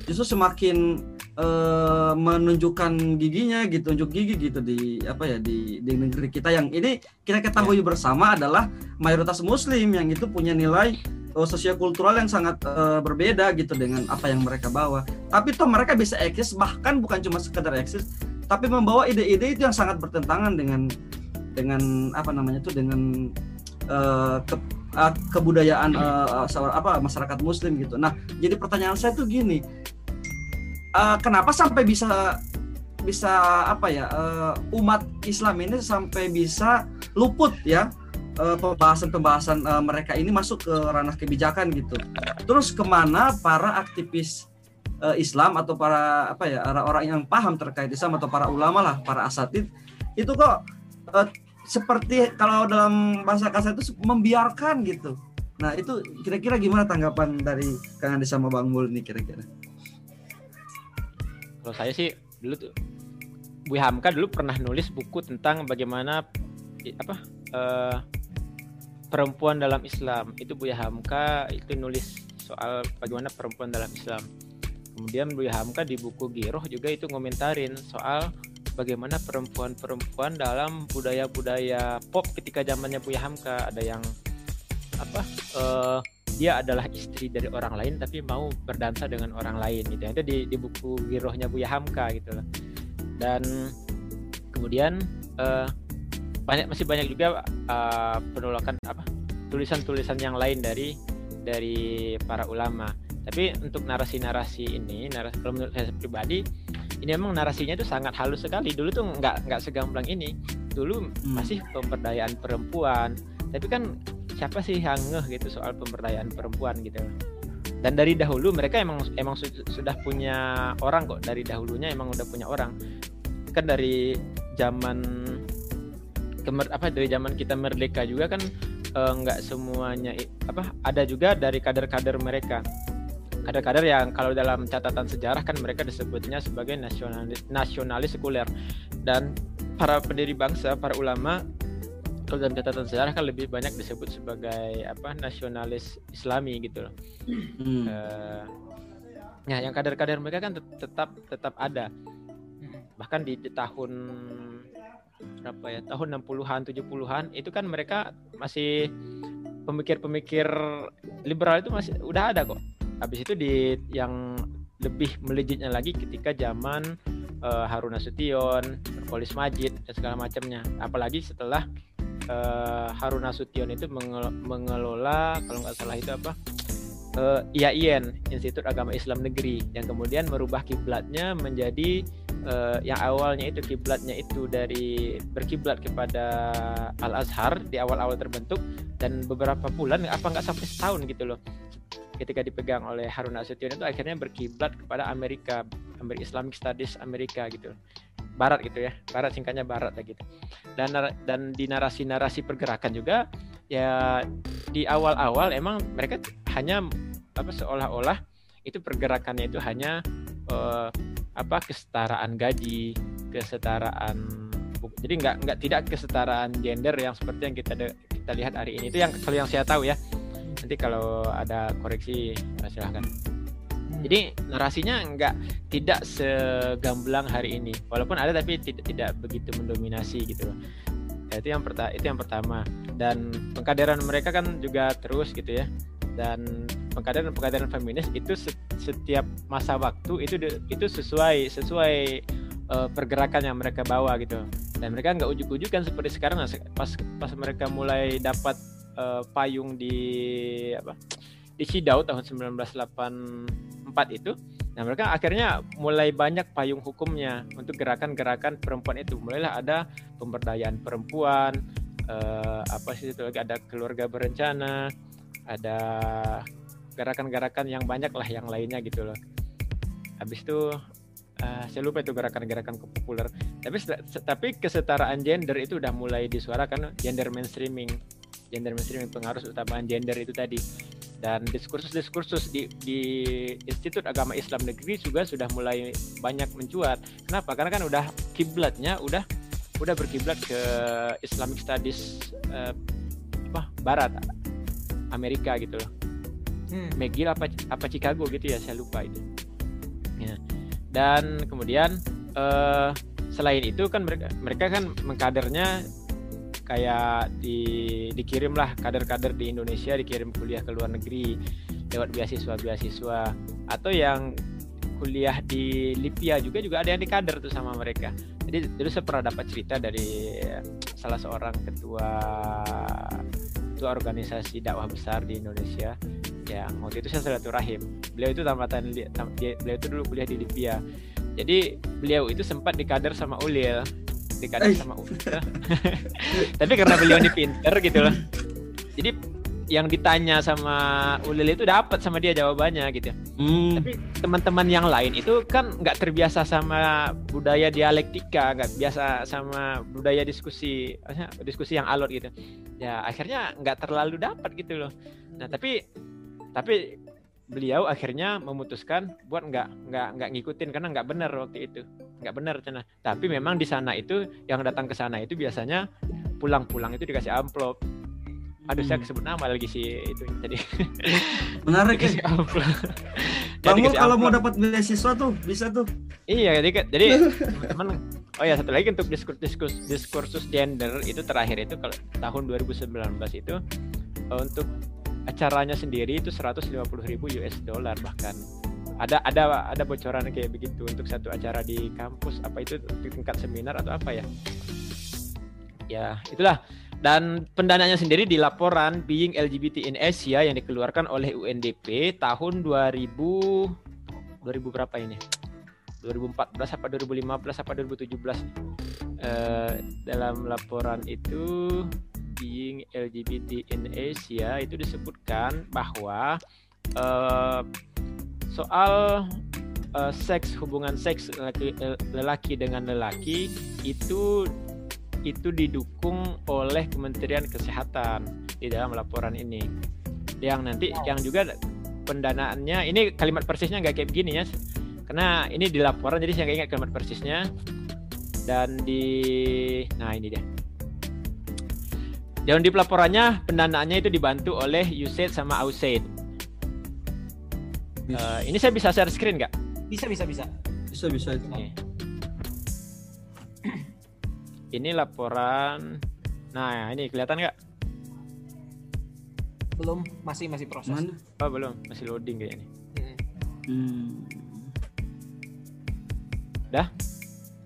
justru semakin eh, menunjukkan giginya gitu, unjuk gigi gitu di apa ya di di negeri kita yang ini kita ketahui bersama adalah mayoritas muslim yang itu punya nilai eh, sosiokultural yang sangat eh, berbeda gitu dengan apa yang mereka bawa. Tapi toh mereka bisa eksis bahkan bukan cuma sekedar eksis, tapi membawa ide-ide itu yang sangat bertentangan dengan dengan apa namanya itu dengan eh, ke- eh, kebudayaan eh, apa masyarakat muslim gitu. Nah, jadi pertanyaan saya tuh gini, eh, kenapa sampai bisa bisa apa ya eh, umat Islam ini sampai bisa luput ya pembahasan-pembahasan eh, mereka ini masuk ke ranah kebijakan gitu. Terus ke mana para aktivis eh, Islam atau para apa ya orang-orang yang paham terkait Islam atau para ulama lah, para asatid itu kok eh, seperti kalau dalam bahasa kasar itu membiarkan gitu. Nah itu kira-kira gimana tanggapan dari Kang Andi sama Bang Mul nih kira-kira? kalau saya sih dulu tuh Bu Hamka dulu pernah nulis buku tentang bagaimana apa eh, perempuan dalam Islam itu Bu Hamka itu nulis soal bagaimana perempuan dalam Islam kemudian Bu Hamka di buku Giroh juga itu ngomentarin soal bagaimana perempuan-perempuan dalam budaya-budaya pop ketika zamannya Bu Hamka. Ada yang apa eh, dia adalah istri dari orang lain tapi mau berdansa dengan orang lain gitu. Itu di, di buku Girohnya Buya Hamka gitu loh. Dan kemudian eh, banyak masih banyak juga eh, penolakan apa tulisan-tulisan yang lain dari dari para ulama tapi untuk narasi-narasi ini narasi, kalau menurut saya pribadi ini memang narasinya itu sangat halus sekali. Dulu tuh nggak nggak segamblang ini. Dulu Hmm. masih pemberdayaan perempuan. Tapi kan siapa sih yang ngeh gitu soal pemberdayaan perempuan gitu? Dan dari dahulu mereka emang emang su- sudah punya orang kok. Dari dahulunya emang udah punya orang. Kan dari zaman kemer apa dari zaman kita merdeka juga kan eh, nggak semuanya i- apa ada juga dari kader-kader mereka kader-kader yang kalau dalam catatan sejarah kan mereka disebutnya sebagai nasionalis nasionalis sekuler dan para pendiri bangsa para ulama kalau dalam catatan sejarah kan lebih banyak disebut sebagai apa nasionalis Islami gitu loh. Hmm. Eh, ya yang kader-kader mereka kan tet- tetap tetap ada. Bahkan di, di tahun berapa ya? Tahun 60-an, 70-an itu kan mereka masih pemikir-pemikir liberal itu masih udah ada kok. Habis itu di yang lebih melejitnya lagi ketika zaman eh, Harun Nasution, Polis Majid dan segala macamnya. Apalagi setelah eh, Harun Nasution itu mengel- mengelola kalau nggak salah itu apa eh, IAIN Institut Agama Islam Negeri yang kemudian merubah kiblatnya menjadi eh, yang awalnya itu kiblatnya itu dari berkiblat kepada Al Azhar di awal-awal terbentuk dan beberapa bulan apa nggak sampai setahun gitu loh ketika dipegang oleh Harun Nasution itu akhirnya berkiblat kepada Amerika Amerika Islamic Studies Amerika gitu. Barat gitu ya Barat singkatnya Barat lah gitu. Dan dan di narasi-narasi pergerakan juga ya di awal-awal emang mereka hanya apa seolah-olah itu pergerakannya itu hanya eh, apa kesetaraan gaji kesetaraan jadi nggak nggak tidak kesetaraan gender yang seperti yang kita kita lihat hari ini. Itu yang kalau yang saya tahu ya nanti kalau ada koreksi silahkan. Jadi narasinya nggak tidak segamblang hari ini. Walaupun ada tapi tidak tidak begitu mendominasi gitu loh. Ya, itu yang pertama itu yang pertama. Dan pengkaderan mereka kan juga terus gitu ya. Dan pengkaderan pengkaderan feminis itu se- setiap masa waktu itu itu sesuai sesuai eh, pergerakan yang mereka bawa gitu. Dan mereka nggak ujuk-ujukan seperti sekarang se- pas pas mereka mulai dapat eh, payung di apa di Cidau tahun 1984 itu. Nah mereka akhirnya mulai banyak payung hukumnya untuk gerakan-gerakan perempuan itu. Mulailah ada pemberdayaan perempuan eh, apa sih itu lagi ada keluarga berencana ada gerakan-gerakan yang banyak lah yang lainnya gitu loh. Habis itu eh, saya lupa itu gerakan-gerakan populer tapi tapi kesetaraan gender itu udah mulai disuarakan gender mainstreaming gender mainstreaming pengaruh utamaan gender itu tadi dan diskursus-diskursus di, di Institut Agama Islam Negeri juga sudah mulai banyak mencuat. Kenapa? Karena kan udah kiblatnya udah udah berkiblat ke Islamic Studies eh, apa Barat Amerika gitu loh. Hmm. McGill apa apa Chicago gitu ya saya lupa itu ya. dan kemudian eh, selain itu kan mereka mereka kan mengkadernya kayak di dikirimlah kader-kader di Indonesia dikirim kuliah ke luar negeri lewat beasiswa beasiswa atau yang kuliah di Libya juga juga ada yang dikader tuh sama mereka. Jadi dulu saya pernah dapat cerita dari salah seorang ketua ketua organisasi dakwah besar di Indonesia yang waktu itu saya silaturahim. Beliau itu tamatan beliau itu dulu kuliah di Libya. Jadi beliau itu sempat dikader sama Ulil dikader Eh. sama Ulil *laughs* tapi karena beliau ini pinter gitu loh. Jadi yang ditanya sama Ulil itu dapat sama dia jawabannya gitu. Hmm. tapi teman-teman yang lain itu kan nggak terbiasa sama budaya dialektika nggak biasa sama budaya diskusi diskusi yang alot gitu. Ya akhirnya nggak terlalu dapat gitu loh. Nah tapi tapi beliau akhirnya memutuskan buat nggak nggak nggak ngikutin karena nggak benar waktu itu nggak benar cina tapi memang di sana itu yang datang ke sana itu biasanya pulang-pulang itu dikasih amplop aduh saya Hmm. sebut nama lagi sih itu *laughs* *laughs* jadi Menarik ya. dikasih amplop Bang dikasih kalau mau dapat beasiswa tuh bisa tuh. Iya, jadi jadi *laughs* teman-teman oh ya satu lagi untuk diskus, diskus, diskursus gender itu terakhir itu kalau tahun 2019 itu untuk acaranya sendiri itu 150.000 US dollar bahkan ada ada ada bocoran kayak begitu untuk satu acara di kampus. Apa itu di tingkat seminar atau apa ya? Ya itulah. Dan pendanaannya sendiri di laporan Being LGBT in Asia yang dikeluarkan oleh UNDP tahun 2000 2000 berapa ini? 2014 apa 2015 apa 2017 Eh, dalam laporan itu being LGBT in Asia itu disebutkan bahwa eh, soal eh, seks hubungan seks lelaki, eh, lelaki dengan lelaki itu itu didukung oleh Kementerian Kesehatan di dalam laporan ini. Yang nanti yang juga pendanaannya ini kalimat persisnya nggak kayak begini ya karena ini di laporan jadi saya nggak ingat kalimat persisnya. Dan di nah ini dia. Dan di pelaporannya pendanaannya itu dibantu oleh USAID sama AUSAID Eh, ini saya bisa share screen nggak? Bisa bisa bisa. Bisa bisa itu. Nih. *clears throat* Ini laporan. Nah, ini kelihatan nggak? Belum masih masih proses. Mana? Oh, belum, masih loading kayaknya. Hmm. Hmm.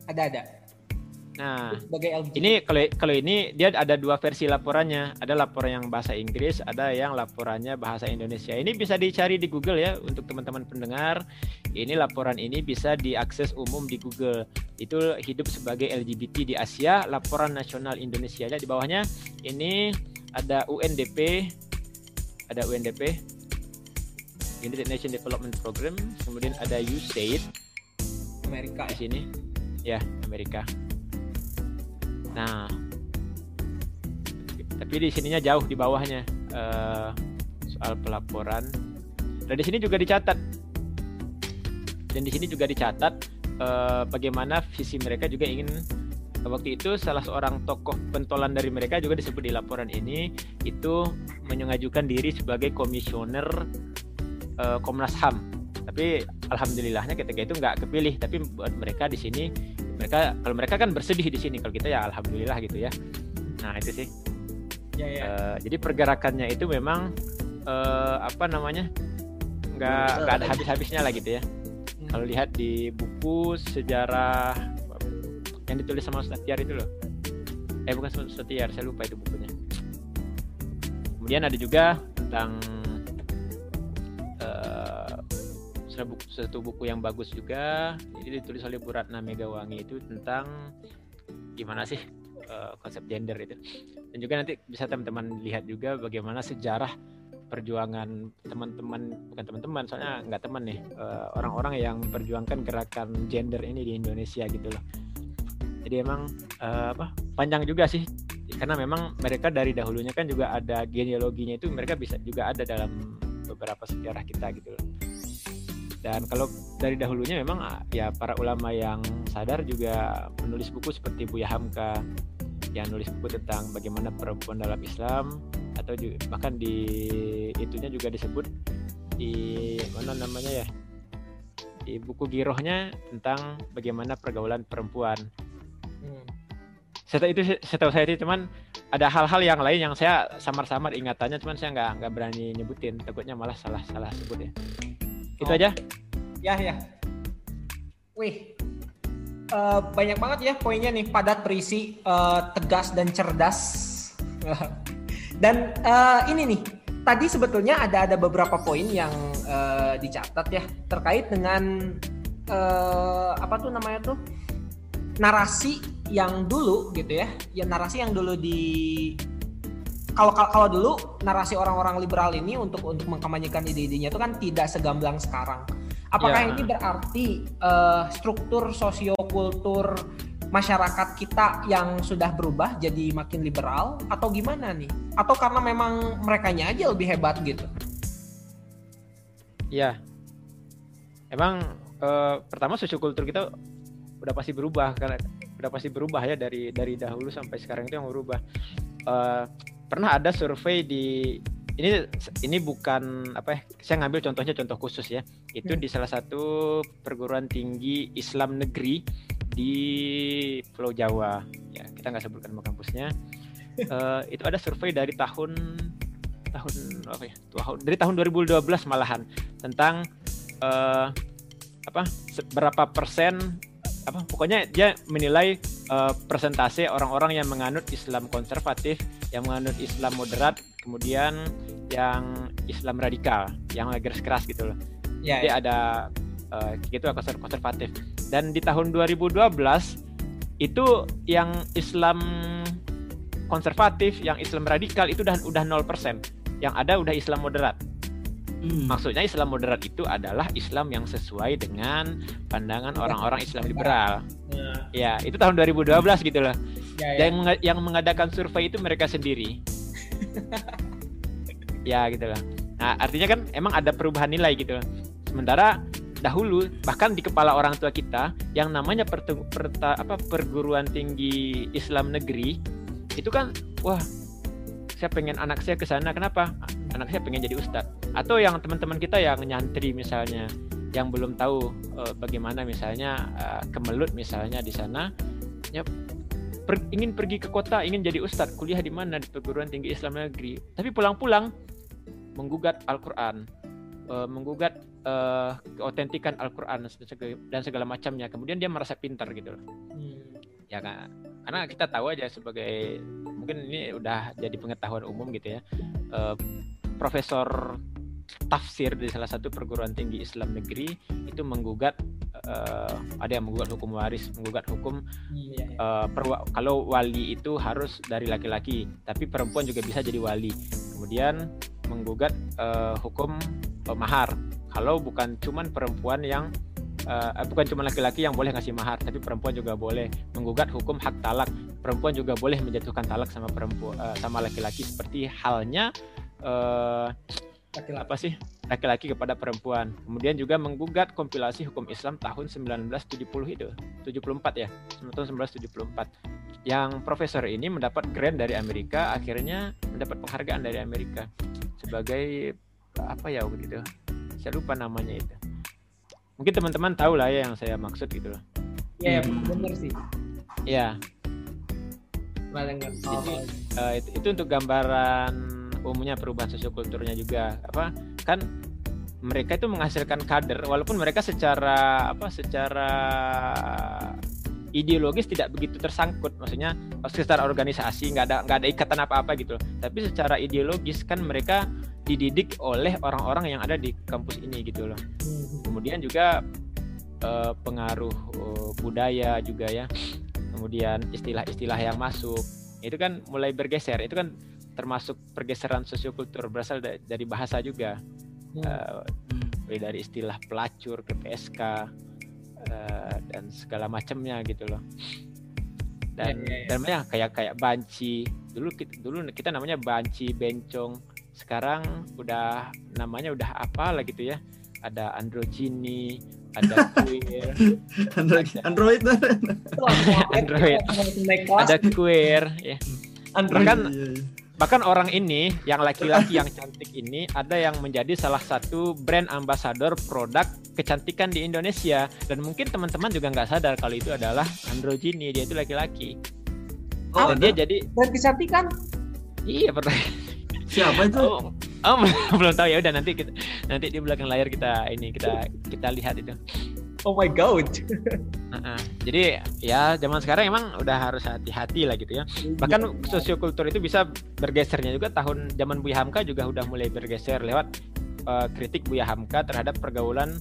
Ada ada. Nah, Sebagai LGBT. ini kalau kalau ini dia ada dua versi laporannya. Ada laporan yang bahasa Inggris, ada yang laporannya bahasa Indonesia. Ini bisa dicari di Google ya untuk teman-teman pendengar. Ini laporan ini bisa diakses umum di Google. Itu hidup sebagai LGBT di Asia, laporan nasional Indonesia. Di bawahnya ini ada UNDP, ada UNDP, United Nations Development Program, kemudian ada USAID Amerika di ya. sini ya Amerika nah. Tapi di sininya jauh di bawahnya. Eh, soal pelaporan. Dan di sini juga dicatat. Dan di sini juga dicatat eh, bagaimana visi mereka juga ingin waktu itu salah seorang tokoh pentolan dari mereka juga disebut di laporan ini itu mengajukan diri sebagai komisioner eh, Komnas HAM. Tapi alhamdulillahnya ketika itu nggak kepilih tapi buat mereka di sini mereka kalau mereka kan bersedih di sini kalau kita ya alhamdulillah gitu ya. Nah itu sih. Ya ya. Eh, jadi pergerakannya itu memang eh, apa namanya nggak nggak ada habis-habisnya lah gitu ya. Hmm. kalau lihat di buku sejarah yang ditulis sama Ustaz Tiar itu loh. Eh bukan Sotiar saya lupa itu bukunya. Kemudian ada juga tentang satu buku yang bagus juga. Ini ditulis oleh Bu Ratna Megawangi itu tentang gimana sih uh, konsep gender itu. Dan juga nanti bisa teman-teman lihat juga bagaimana sejarah perjuangan teman-teman bukan teman-teman soalnya nggak teman nih uh, orang-orang yang memperjuangkan gerakan gender ini di Indonesia gitu loh. Jadi emang uh, apa panjang juga sih. Karena memang mereka dari dahulunya kan juga ada genealoginya itu mereka bisa juga ada dalam beberapa sejarah kita gitu loh dan kalau dari dahulunya memang ah, ya para ulama yang sadar juga menulis buku seperti Buya Hamka yang nulis buku tentang bagaimana perempuan dalam Islam atau juga, bahkan di itunya juga disebut di mana namanya ya di buku girohnya tentang bagaimana pergaulan perempuan. Hmm. Setelah itu setahu saya itu cuman ada hal-hal yang lain yang saya samar-samar ingatannya cuman saya nggak nggak berani nyebutin takutnya malah salah-salah sebut ya. Itu aja. Ya ya. Wih, uh, banyak banget ya poinnya nih padat berisi uh, tegas dan cerdas *laughs* dan uh, ini nih tadi sebetulnya ada ada beberapa poin yang uh, dicatat ya terkait dengan uh, apa tuh namanya tuh narasi yang dulu gitu ya ya narasi yang dulu di kalau kalau dulu narasi orang-orang liberal ini untuk untuk mengkampanyekan ide-idenya itu kan tidak segamblang sekarang Apakah ya. ini berarti uh, struktur sosiokultur masyarakat kita yang sudah berubah jadi makin liberal atau gimana nih? Atau karena memang mereka aja lebih hebat gitu? Ya, emang uh, pertama sosiokultur kita udah pasti berubah karena udah pasti berubah ya dari dari dahulu sampai sekarang itu yang berubah. Uh, pernah ada survei di ini ini bukan apa ya saya ngambil contohnya contoh khusus ya. Itu hmm. di salah satu perguruan tinggi Islam negeri di Pulau Jawa. Ya kita nggak sebutkan nama kampusnya. Uh, *laughs* itu ada survei dari tahun tahun apa ya tahun dari tahun 2012 malahan tentang uh, apa berapa persen apa pokoknya dia menilai uh, persentase orang-orang yang menganut Islam konservatif yang menganut Islam moderat kemudian yang Islam radikal, yang garis keras gitu loh. Ya, Jadi ya. ada uh, gitu konservatif. Dan di tahun 2012 itu yang Islam konservatif, yang Islam radikal itu udah udah 0%. Yang ada udah Islam moderat. Hmm. Maksudnya Islam moderat itu adalah Islam yang sesuai dengan pandangan orang-orang Islam liberal. Ya. ya, itu tahun 2012 gitu loh. Ya, ya. Yang yang mengadakan survei itu mereka sendiri. *laughs* ya gitu loh nah artinya kan emang ada perubahan nilai gitu loh sementara dahulu bahkan di kepala orang tua kita yang namanya per, per, apa perguruan tinggi Islam negeri itu kan wah saya pengen anak saya ke sana kenapa anak saya pengen jadi ustadz atau yang teman-teman kita yang nyantri misalnya yang belum tahu uh, bagaimana misalnya uh, kemelut misalnya di sana ya per, ingin pergi ke kota ingin jadi ustadz kuliah di mana di perguruan tinggi Islam negeri tapi pulang-pulang menggugat Al-Quran, uh, menggugat uh, keotentikan Al-Quran dan segala macamnya. Kemudian dia merasa pintar gitu loh. Hmm. Ya kan? Karena kita tahu aja sebagai mungkin ini udah jadi pengetahuan umum gitu ya. Uh, Profesor tafsir di salah satu perguruan tinggi Islam negeri itu menggugat uh, ada yang menggugat hukum waris, menggugat hukum uh, kalau wali itu harus dari laki-laki, tapi perempuan juga bisa jadi wali. Kemudian menggugat uh, hukum uh, mahar. Kalau bukan cuman perempuan yang uh, bukan cuma laki-laki yang boleh ngasih mahar, tapi perempuan juga boleh menggugat hukum hak talak. Perempuan juga boleh menjatuhkan talak sama perempuan uh, sama laki-laki seperti halnya uh, laki-laki. apa sih laki-laki kepada perempuan. Kemudian juga menggugat kompilasi hukum Islam tahun 1970 itu, 74 ya, tahun 1974. Yang profesor ini mendapat grant dari Amerika, akhirnya mendapat penghargaan dari Amerika sebagai apa ya begitu saya lupa namanya itu mungkin teman-teman tahu lah ya yang saya maksud gitu loh ya hmm. benar sih ya oh, uh, itu, itu untuk gambaran umumnya perubahan sosiokulturnya juga. Apa? Kan mereka itu menghasilkan kader walaupun mereka secara apa secara ideologis tidak begitu tersangkut. Maksudnya secara organisasi nggak ada nggak ada ikatan apa-apa gitu tapi secara ideologis kan mereka dididik oleh orang-orang yang ada di kampus ini gitu loh. Kemudian juga uh, pengaruh uh, budaya juga ya. Kemudian istilah-istilah yang masuk. Itu kan mulai bergeser. Itu kan termasuk pergeseran sosiokultur berasal dari bahasa juga. Hmm. uh, dari istilah pelacur ke PSK uh, dan segala macamnya gitu loh. Dan ya, ya, ya. dan banyak kayak kayak banci. Dulu kita dulu kita namanya banci bencong. Sekarang udah namanya udah apa lah gitu ya. Ada androgini ada *laughs* queer. *laughs* Android. Android. Android. Ada queer ya. Android bahkan iya, iya bahkan orang ini yang laki-laki yang cantik ini ada yang menjadi salah satu brand ambassador produk kecantikan di Indonesia. Dan mungkin teman-teman juga nggak sadar kalau itu adalah androgini dia itu laki-laki. Oh, dan dia jadi brand kecantikan? Iya pernah siapa itu? Oh, oh *laughs* belum tahu. Ya udah nanti kita nanti di belakang layar kita ini kita kita lihat itu oh my god. Uh-uh. jadi ya zaman sekarang emang udah harus hati-hati lah gitu ya. Iya. bahkan sosiokultur itu bisa bergesernya juga. Tahun zaman Buya Hamka juga udah mulai bergeser lewat uh, kritik Buya Hamka terhadap pergaulan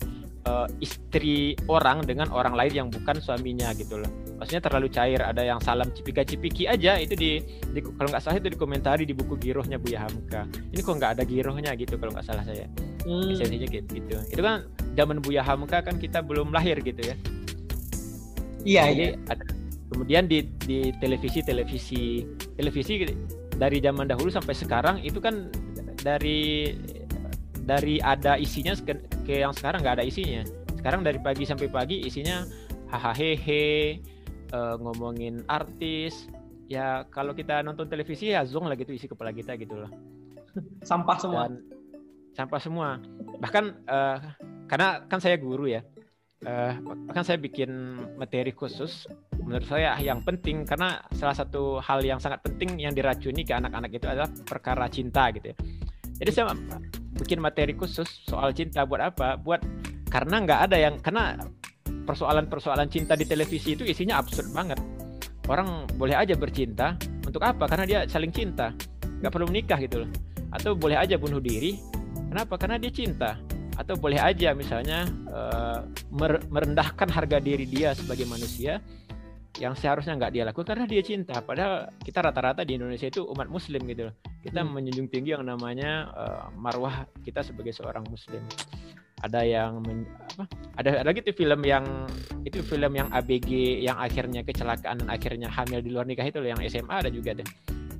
uh, istri orang dengan orang lain yang bukan suaminya gitu loh. Maksudnya terlalu cair. Ada yang salam cipika cipiki aja itu di, di kalau nggak salah itu dikomentari di buku girohnya Buya Hamka. Ini kok nggak ada girohnya gitu kalau nggak salah saya. Hmm. gitu, gitu. Itu kan zaman Buya Hamka kan kita belum lahir gitu ya. Iya, Jadi, iya. Ada, kemudian di di televisi televisi televisi dari zaman dahulu sampai sekarang itu kan dari dari ada isinya ke, ke yang sekarang nggak ada isinya. Sekarang dari pagi sampai pagi isinya hahaha uh, ngomongin artis. Ya kalau kita nonton televisi ya zong lah gitu isi kepala kita gitu loh. Sampah semua. Dan, sampah semua. Bahkan uh, karena kan saya guru ya. Uh, kan saya bikin materi khusus. Menurut saya yang penting karena salah satu hal yang sangat penting yang diracuni ke anak-anak itu adalah perkara cinta gitu ya. Jadi saya bikin materi khusus soal cinta buat apa? Buat karena nggak ada yang karena persoalan-persoalan cinta di televisi itu isinya absurd banget. Orang boleh aja bercinta untuk apa? Karena dia saling cinta. Nggak perlu menikah gitu loh. Atau boleh aja bunuh diri. Kenapa? Karena dia cinta atau boleh aja misalnya uh, merendahkan harga diri dia sebagai manusia yang seharusnya nggak dia lakukan karena dia cinta padahal kita rata-rata di Indonesia itu umat muslim gitu loh kita hmm. menjunjung tinggi yang namanya uh, marwah kita sebagai seorang muslim ada yang men, apa ada, ada lagi tuh film yang itu film yang ABG yang akhirnya kecelakaan dan akhirnya hamil di luar nikah itu loh yang SMA ada juga deh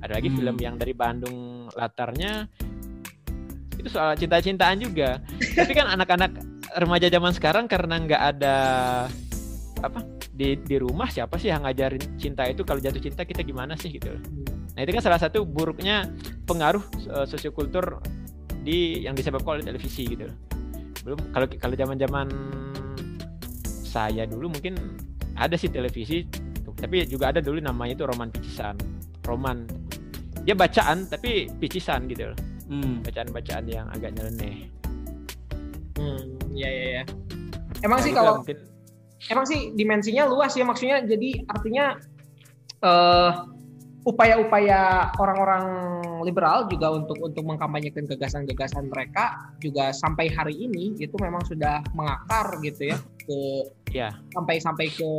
ada lagi hmm. film yang dari Bandung latarnya itu soal cinta-cintaan juga. *laughs* Tapi kan anak-anak remaja zaman sekarang karena nggak ada apa di di rumah siapa sih yang ngajarin cinta itu? Kalau jatuh cinta kita gimana sih gitu. Nah itu kan salah satu buruknya pengaruh uh, sosiokultur di yang disebabkan oleh televisi gitu. Belum kalau kalau zaman zaman saya dulu mungkin ada sih televisi tapi juga ada dulu namanya itu roman picisan. Roman. Dia bacaan tapi picisan gitu. loh hmm. bacaan-bacaan yang agak nyeleneh. Hmm, ya ya ya. Emang nah, sih kalau mungkin... emang sih dimensinya luas ya maksudnya jadi artinya uh, upaya-upaya orang-orang liberal juga untuk untuk mengkampanyekan gagasan-gagasan mereka juga sampai hari ini itu memang sudah mengakar gitu ya ke ya sampai sampai ke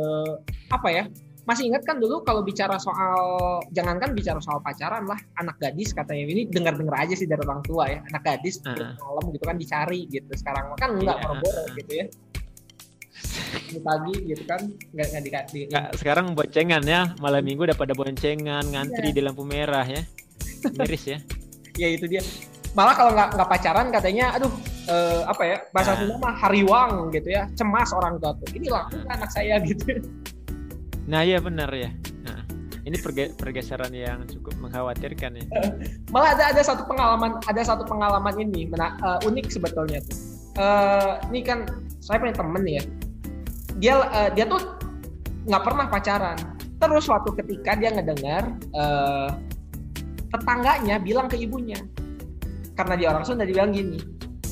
apa ya masih ingat kan dulu kalau bicara soal jangankan bicara soal pacaran lah anak gadis katanya. Ini dengar dengar aja sih dari orang tua ya. Anak gadis uh. malam gitu kan dicari gitu. Sekarang kan enggak yeah. boro gitu ya. Ini pagi gitu kan nggak nggak di, di sekarang boncengan ya. Malam minggu udah pada boncengan ngantri yeah. di lampu merah ya. Miris ya. *laughs* Ya itu dia. Malah kalau nggak nggak pacaran katanya aduh eh, apa ya bahasa nah. Sunda mah hariwang gitu ya. Cemas orang tua tuh. Ini laku anak saya gitu Nah iya benar ya. Nah, ini perge pergeseran yang cukup mengkhawatirkan ya. *laughs* Malah ada ada satu pengalaman ada satu pengalaman ini mena, uh, unik sebetulnya tuh. Uh, ini kan saya punya temen ya. Dia uh, dia tuh nggak pernah pacaran. Terus suatu ketika dia ngedengar uh, tetangganya bilang ke ibunya karena dia orang Sunda dia bilang gini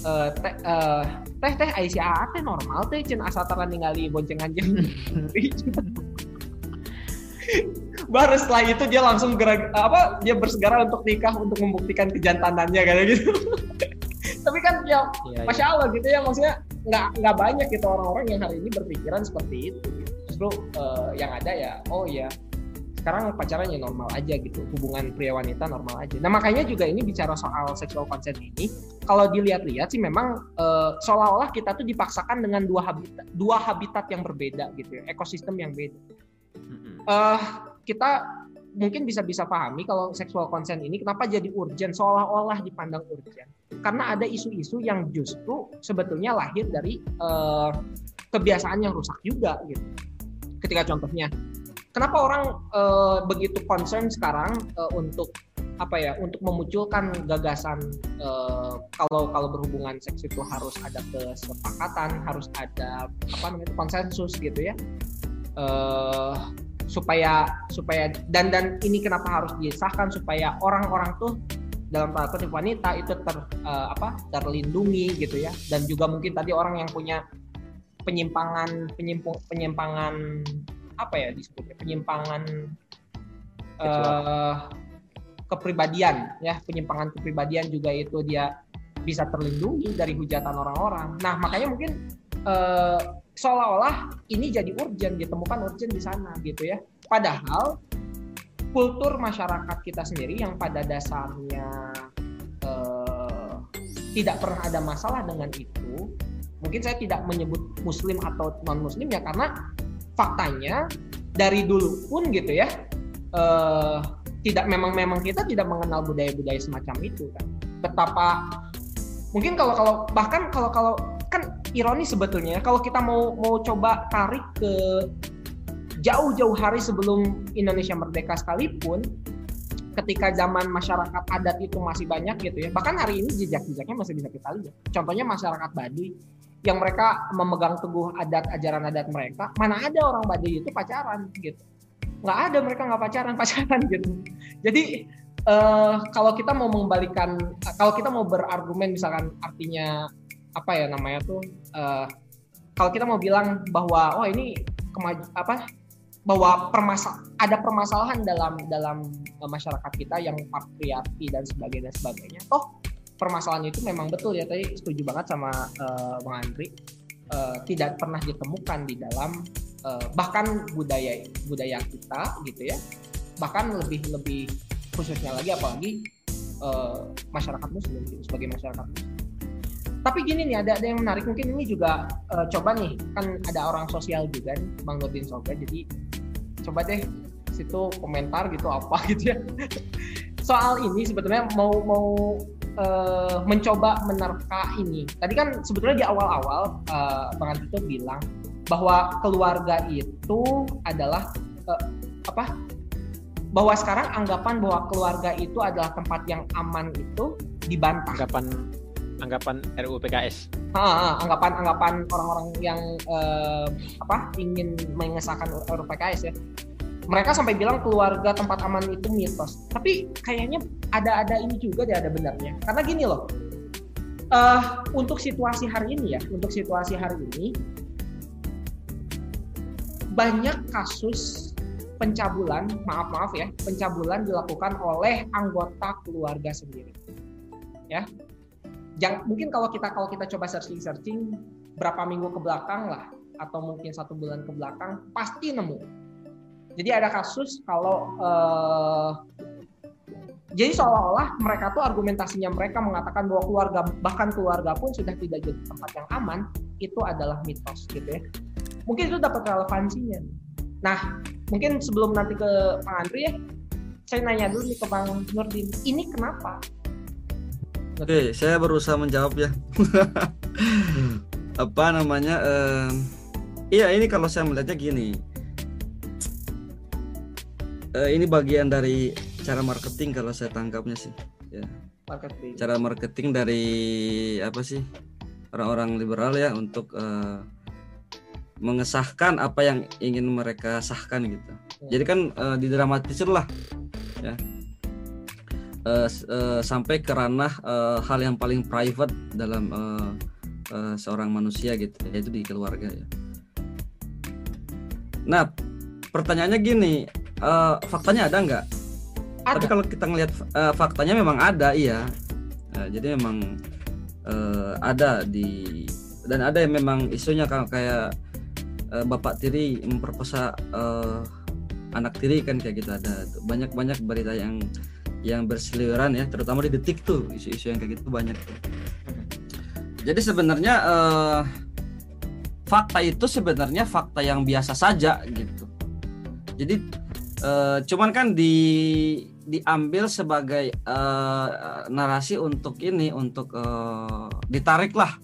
uh, teh uh, teh teh Aisyah teh normal teh cina asal ningali boncengan jam *laughs* baru setelah itu dia langsung gerak apa dia bersegera untuk nikah untuk membuktikan kejantanannya kayak gitu *laughs* tapi kan ya, ya masya allah gitu ya maksudnya nggak nggak banyak gitu orang-orang yang hari ini berpikiran seperti itu. Justru uh, yang ada ya oh ya sekarang pacarannya normal aja gitu hubungan pria wanita normal aja. Nah makanya juga ini bicara soal sexual consent ini kalau dilihat-lihat sih memang uh, seolah-olah kita tuh dipaksakan dengan dua habitat dua habitat yang berbeda gitu ya ekosistem yang beda uh, kita mungkin bisa bisa pahami kalau sexual consent ini kenapa jadi urgent seolah-olah dipandang urgent. Karena ada isu-isu yang justru sebetulnya lahir dari uh, kebiasaan yang rusak juga gitu. Ketika contohnya kenapa orang uh, begitu concern sekarang uh, untuk apa ya untuk memunculkan gagasan uh, kalau kalau berhubungan seks itu harus ada kesepakatan harus ada apa namanya konsensus gitu ya uh, supaya supaya dan dan ini kenapa harus disahkan supaya orang-orang tuh dalam tanda kutip wanita itu ter uh, apa terlindungi gitu ya dan juga mungkin tadi orang yang punya penyimpangan penyimpang penyimpangan apa ya disebutnya penyimpangan uh, kepribadian ya penyimpangan kepribadian juga itu dia bisa terlindungi dari hujatan orang-orang. Nah makanya mungkin uh, seolah-olah ini jadi urgent ditemukan urgent di sana gitu ya. Padahal kultur masyarakat kita sendiri yang pada dasarnya uh, tidak pernah ada masalah dengan itu. Mungkin saya tidak menyebut muslim atau non muslim ya karena faktanya dari dulu pun gitu ya uh, tidak memang memang kita tidak mengenal budaya-budaya semacam itu kan betapa mungkin kalau kalau bahkan kalau kalau kan ironi sebetulnya kalau kita mau mau coba tarik ke jauh-jauh hari sebelum Indonesia merdeka sekalipun ketika zaman masyarakat adat itu masih banyak gitu ya bahkan hari ini jejak-jejaknya masih bisa kita lihat. Contohnya masyarakat Baduy yang mereka memegang teguh adat ajaran adat mereka mana ada orang Baduy itu pacaran gitu. Nggak ada mereka nggak pacaran *laughs* pacaran gitu. Jadi uh, kalau kita mau mengembalikan kalau kita mau berargumen misalkan artinya apa ya namanya tuh uh, kalau kita mau bilang bahwa oh ini kemaju apa bahwa permasa ada permasalahan dalam dalam uh, masyarakat kita yang patriarki dan sebagainya sebagainya toh permasalahan itu memang betul ya tadi setuju banget sama uh, Bang Andri. Uh, tidak pernah ditemukan di dalam uh, bahkan budaya budaya kita gitu ya bahkan lebih lebih khususnya lagi apalagi uh, masyarakat muslim gitu, sebagai masyarakat muslim tapi gini nih ada ada yang menarik mungkin ini juga uh, coba nih kan ada orang sosial juga nih Bang Nurdin Soga jadi coba deh situ komentar gitu apa *laughs* gitu ya soal ini sebetulnya mau mau uh, mencoba menerka ini. Tadi kan sebetulnya di awal-awal uh, Bang Antito bilang bahwa keluarga itu adalah uh, apa? Bahwa sekarang anggapan bahwa keluarga itu adalah tempat yang aman itu dibantah. Anggapan anggapan RUU PKS. Ha, anggapan anggapan orang-orang yang uh, apa ingin mengesahkan RUU PKS ya mereka sampai bilang keluarga tempat aman itu mitos. Tapi kayaknya ada-ada ini juga deh ada benarnya. Karena gini loh, uh, untuk situasi hari ini ya, untuk situasi hari ini banyak kasus pencabulan, maaf maaf ya, pencabulan dilakukan oleh anggota keluarga sendiri. Ya, Jangan, mungkin kalau kita kalau kita coba searching searching berapa minggu ke belakang lah, atau mungkin satu bulan ke belakang pasti nemu jadi ada kasus kalau uh, jadi seolah-olah mereka tuh argumentasinya mereka mengatakan bahwa keluarga bahkan keluarga pun sudah tidak jadi tempat yang aman itu adalah mitos gitu ya. Mungkin itu dapat relevansinya. Nah, mungkin sebelum nanti ke Pak Andri ya, saya nanya dulu nih ke Bang Nurdin, ini kenapa? Oke, saya berusaha menjawab ya. *laughs* Apa namanya? Uh, iya, ini kalau saya melihatnya gini uh, ini bagian dari cara marketing kalau saya tangkapnya sih ya marketing cara marketing dari apa sih orang-orang liberal ya untuk uh, mengesahkan apa yang ingin mereka sahkan gitu ya. jadi kan uh, didramatisir lah ya uh, uh, sampai ke ranah uh, hal yang paling private dalam uh, uh, seorang manusia gitu yaitu di keluarga ya nah pertanyaannya gini eh, faktanya ada nggak? Ada. Tapi kalau kita ngelihat eh, faktanya memang ada, iya. Nah, jadi memang eh, ada di dan ada yang memang isunya kan kayak eh, bapak tiri memperkosa eh, anak tiri kan kayak gitu ada banyak banyak berita yang yang berseliweran ya terutama di detik tuh isu-isu yang kayak gitu banyak tuh. Jadi sebenarnya eh, fakta itu sebenarnya fakta yang biasa saja gitu. Jadi eh, cuman kan di diambil sebagai eh, narasi untuk ini untuk eh, ditariklah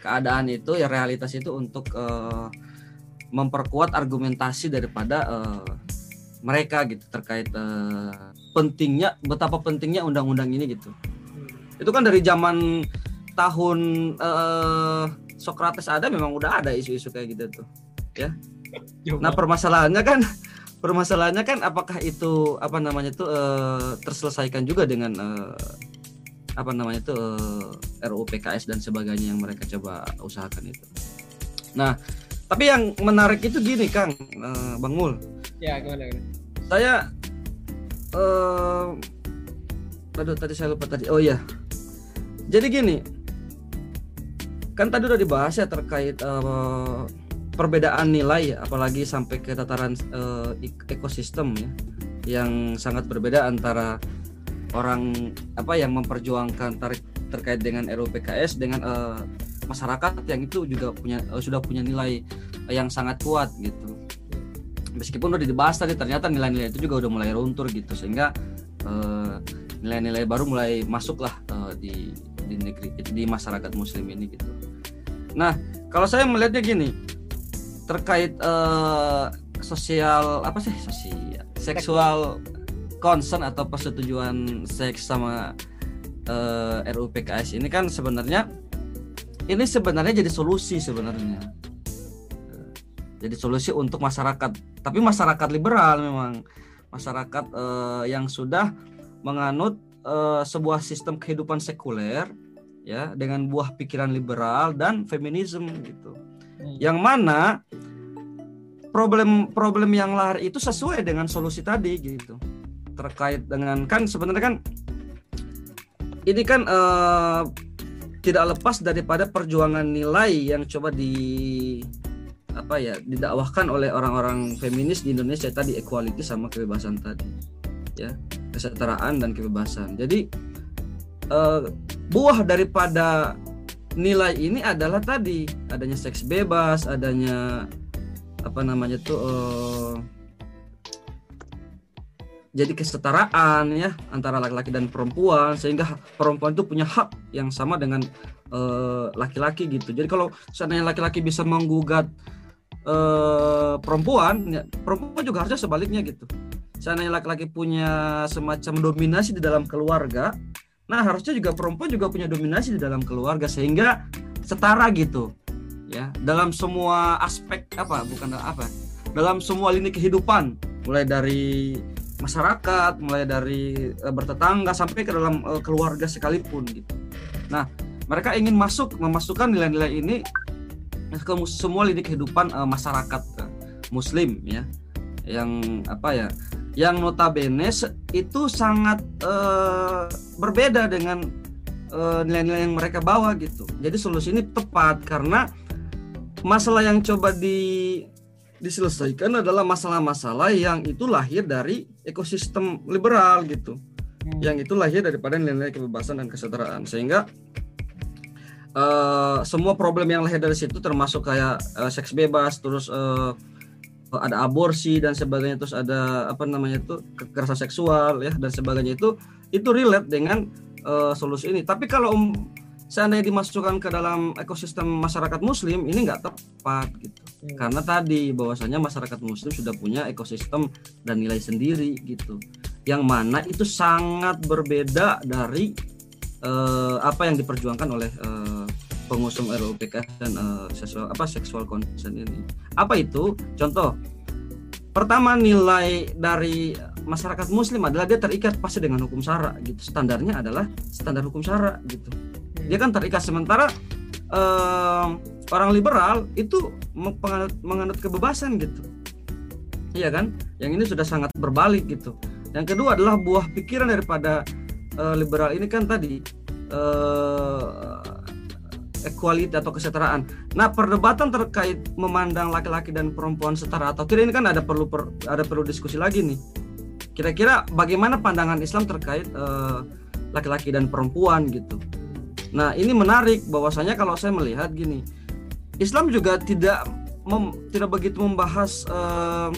keadaan itu ya realitas itu untuk eh, memperkuat argumentasi daripada eh, mereka gitu terkait eh, pentingnya betapa pentingnya undang-undang ini gitu. Itu kan dari zaman tahun eh, Socrates ada memang udah ada isu-isu kayak gitu tuh. Nah permasalahannya kan *laughs* permasalahannya kan apakah itu apa namanya itu eh, terselesaikan juga dengan eh, apa namanya itu eh, RUU PKS dan sebagainya yang mereka coba usahakan itu. Nah tapi yang menarik itu gini Kang eh, Bang Mul, Ya gimana? gimana? saya eh aduh tadi saya lupa tadi. Oh iya. Jadi gini. Kan tadi udah dibahas ya terkait eh, perbedaan nilai apalagi sampai ke tataran ek- ekosistem ya yang sangat berbeda antara orang apa yang memperjuangkan tarik terkait dengan RUU PKS dengan eh, masyarakat yang itu juga punya eh, sudah punya nilai yang sangat kuat gitu meskipun udah dibahas tadi ternyata nilai-nilai itu juga udah mulai runtuh gitu sehingga eh, nilai-nilai baru mulai masuk lah eh, di di negeri di masyarakat muslim ini gitu. Nah kalau saya melihatnya gini terkait eh, sosial apa sih sosial seksual concern atau persetujuan seks sama eh, RUU PKS ini kan sebenarnya ini sebenarnya jadi solusi sebenarnya jadi solusi untuk masyarakat tapi masyarakat liberal memang. Masyarakat eh, yang sudah menganut eh, sebuah sistem kehidupan sekuler ya dengan buah pikiran liberal dan feminisme gitu. Hmm. yang mana problem-problem yang lahir itu sesuai dengan solusi tadi gitu. Terkait dengan kan sebenarnya kan ini kan eh, tidak lepas daripada perjuangan nilai yang coba di apa ya didakwahkan oleh orang-orang feminis di Indonesia tadi equality sama kebebasan tadi ya. Kesetaraan dan kebebasan. Jadi eh, buah daripada nilai ini adalah tadi adanya seks bebas adanya apa namanya tuh eh, jadi kesetaraan ya antara laki-laki dan perempuan sehingga perempuan itu punya hak yang sama dengan eh, laki-laki gitu. Jadi kalau seandainya laki-laki bisa menggugat eh, perempuan ya, perempuan juga harusnya sebaliknya gitu. Seandainya laki-laki punya semacam dominasi di dalam keluarga nah harusnya juga perempuan juga punya dominasi di dalam keluarga sehingga setara gitu ya. Dalam semua aspek apa bukan apa dalam semua lini kehidupan mulai dari masyarakat mulai dari eh, bertetangga sampai ke dalam eh, keluarga sekalipun gitu. Nah mereka ingin masuk memasukkan nilai-nilai ini ke mus- semua lini kehidupan eh, masyarakat eh, muslim ya. Yang apa ya yang notabene itu sangat eh, berbeda dengan nilai-nilai yang mereka bawa gitu. Jadi solusi ini tepat karena masalah yang coba di diselesaikan adalah masalah-masalah yang itu lahir dari ekosistem liberal gitu. Yang itu lahir daripada nilai-nilai kebebasan dan kesetaraan sehingga eh, semua problem yang lahir dari situ termasuk kayak eh, seks bebas terus eh, ada aborsi dan sebagainya terus ada apa namanya itu kekerasan seksual ya dan sebagainya itu itu relate dengan eh, solusi ini. Tapi kalau um, seandainya dimasukkan ke dalam ekosistem masyarakat muslim ini nggak tepat gitu. Hmm. karena tadi bahwasanya masyarakat muslim sudah punya ekosistem dan nilai sendiri gitu. Yang mana itu sangat berbeda dari eh, apa yang diperjuangkan oleh eh, pengusung RUU PKS dan eh, seksual apa seksual consent ini? Apa itu? Contoh pertama nilai dari masyarakat muslim adalah dia terikat pasti dengan hukum syara gitu. Standarnya adalah standar hukum syara gitu. Dia kan terikat. Sementara eh, orang liberal itu menganut, menganut kebebasan gitu. Iya kan? Yang ini sudah sangat berbalik gitu. Yang kedua adalah buah pikiran daripada uh, liberal ini kan tadi uh, equality atau kesetaraan. Nah, perdebatan terkait memandang laki-laki dan perempuan setara atau tidak ini kan ada perlu per, ada perlu diskusi lagi nih. Kira-kira bagaimana pandangan Islam terkait uh, laki-laki dan perempuan gitu. Nah, ini menarik bahwasanya kalau saya melihat gini, Islam juga tidak mem, tidak begitu membahas uh,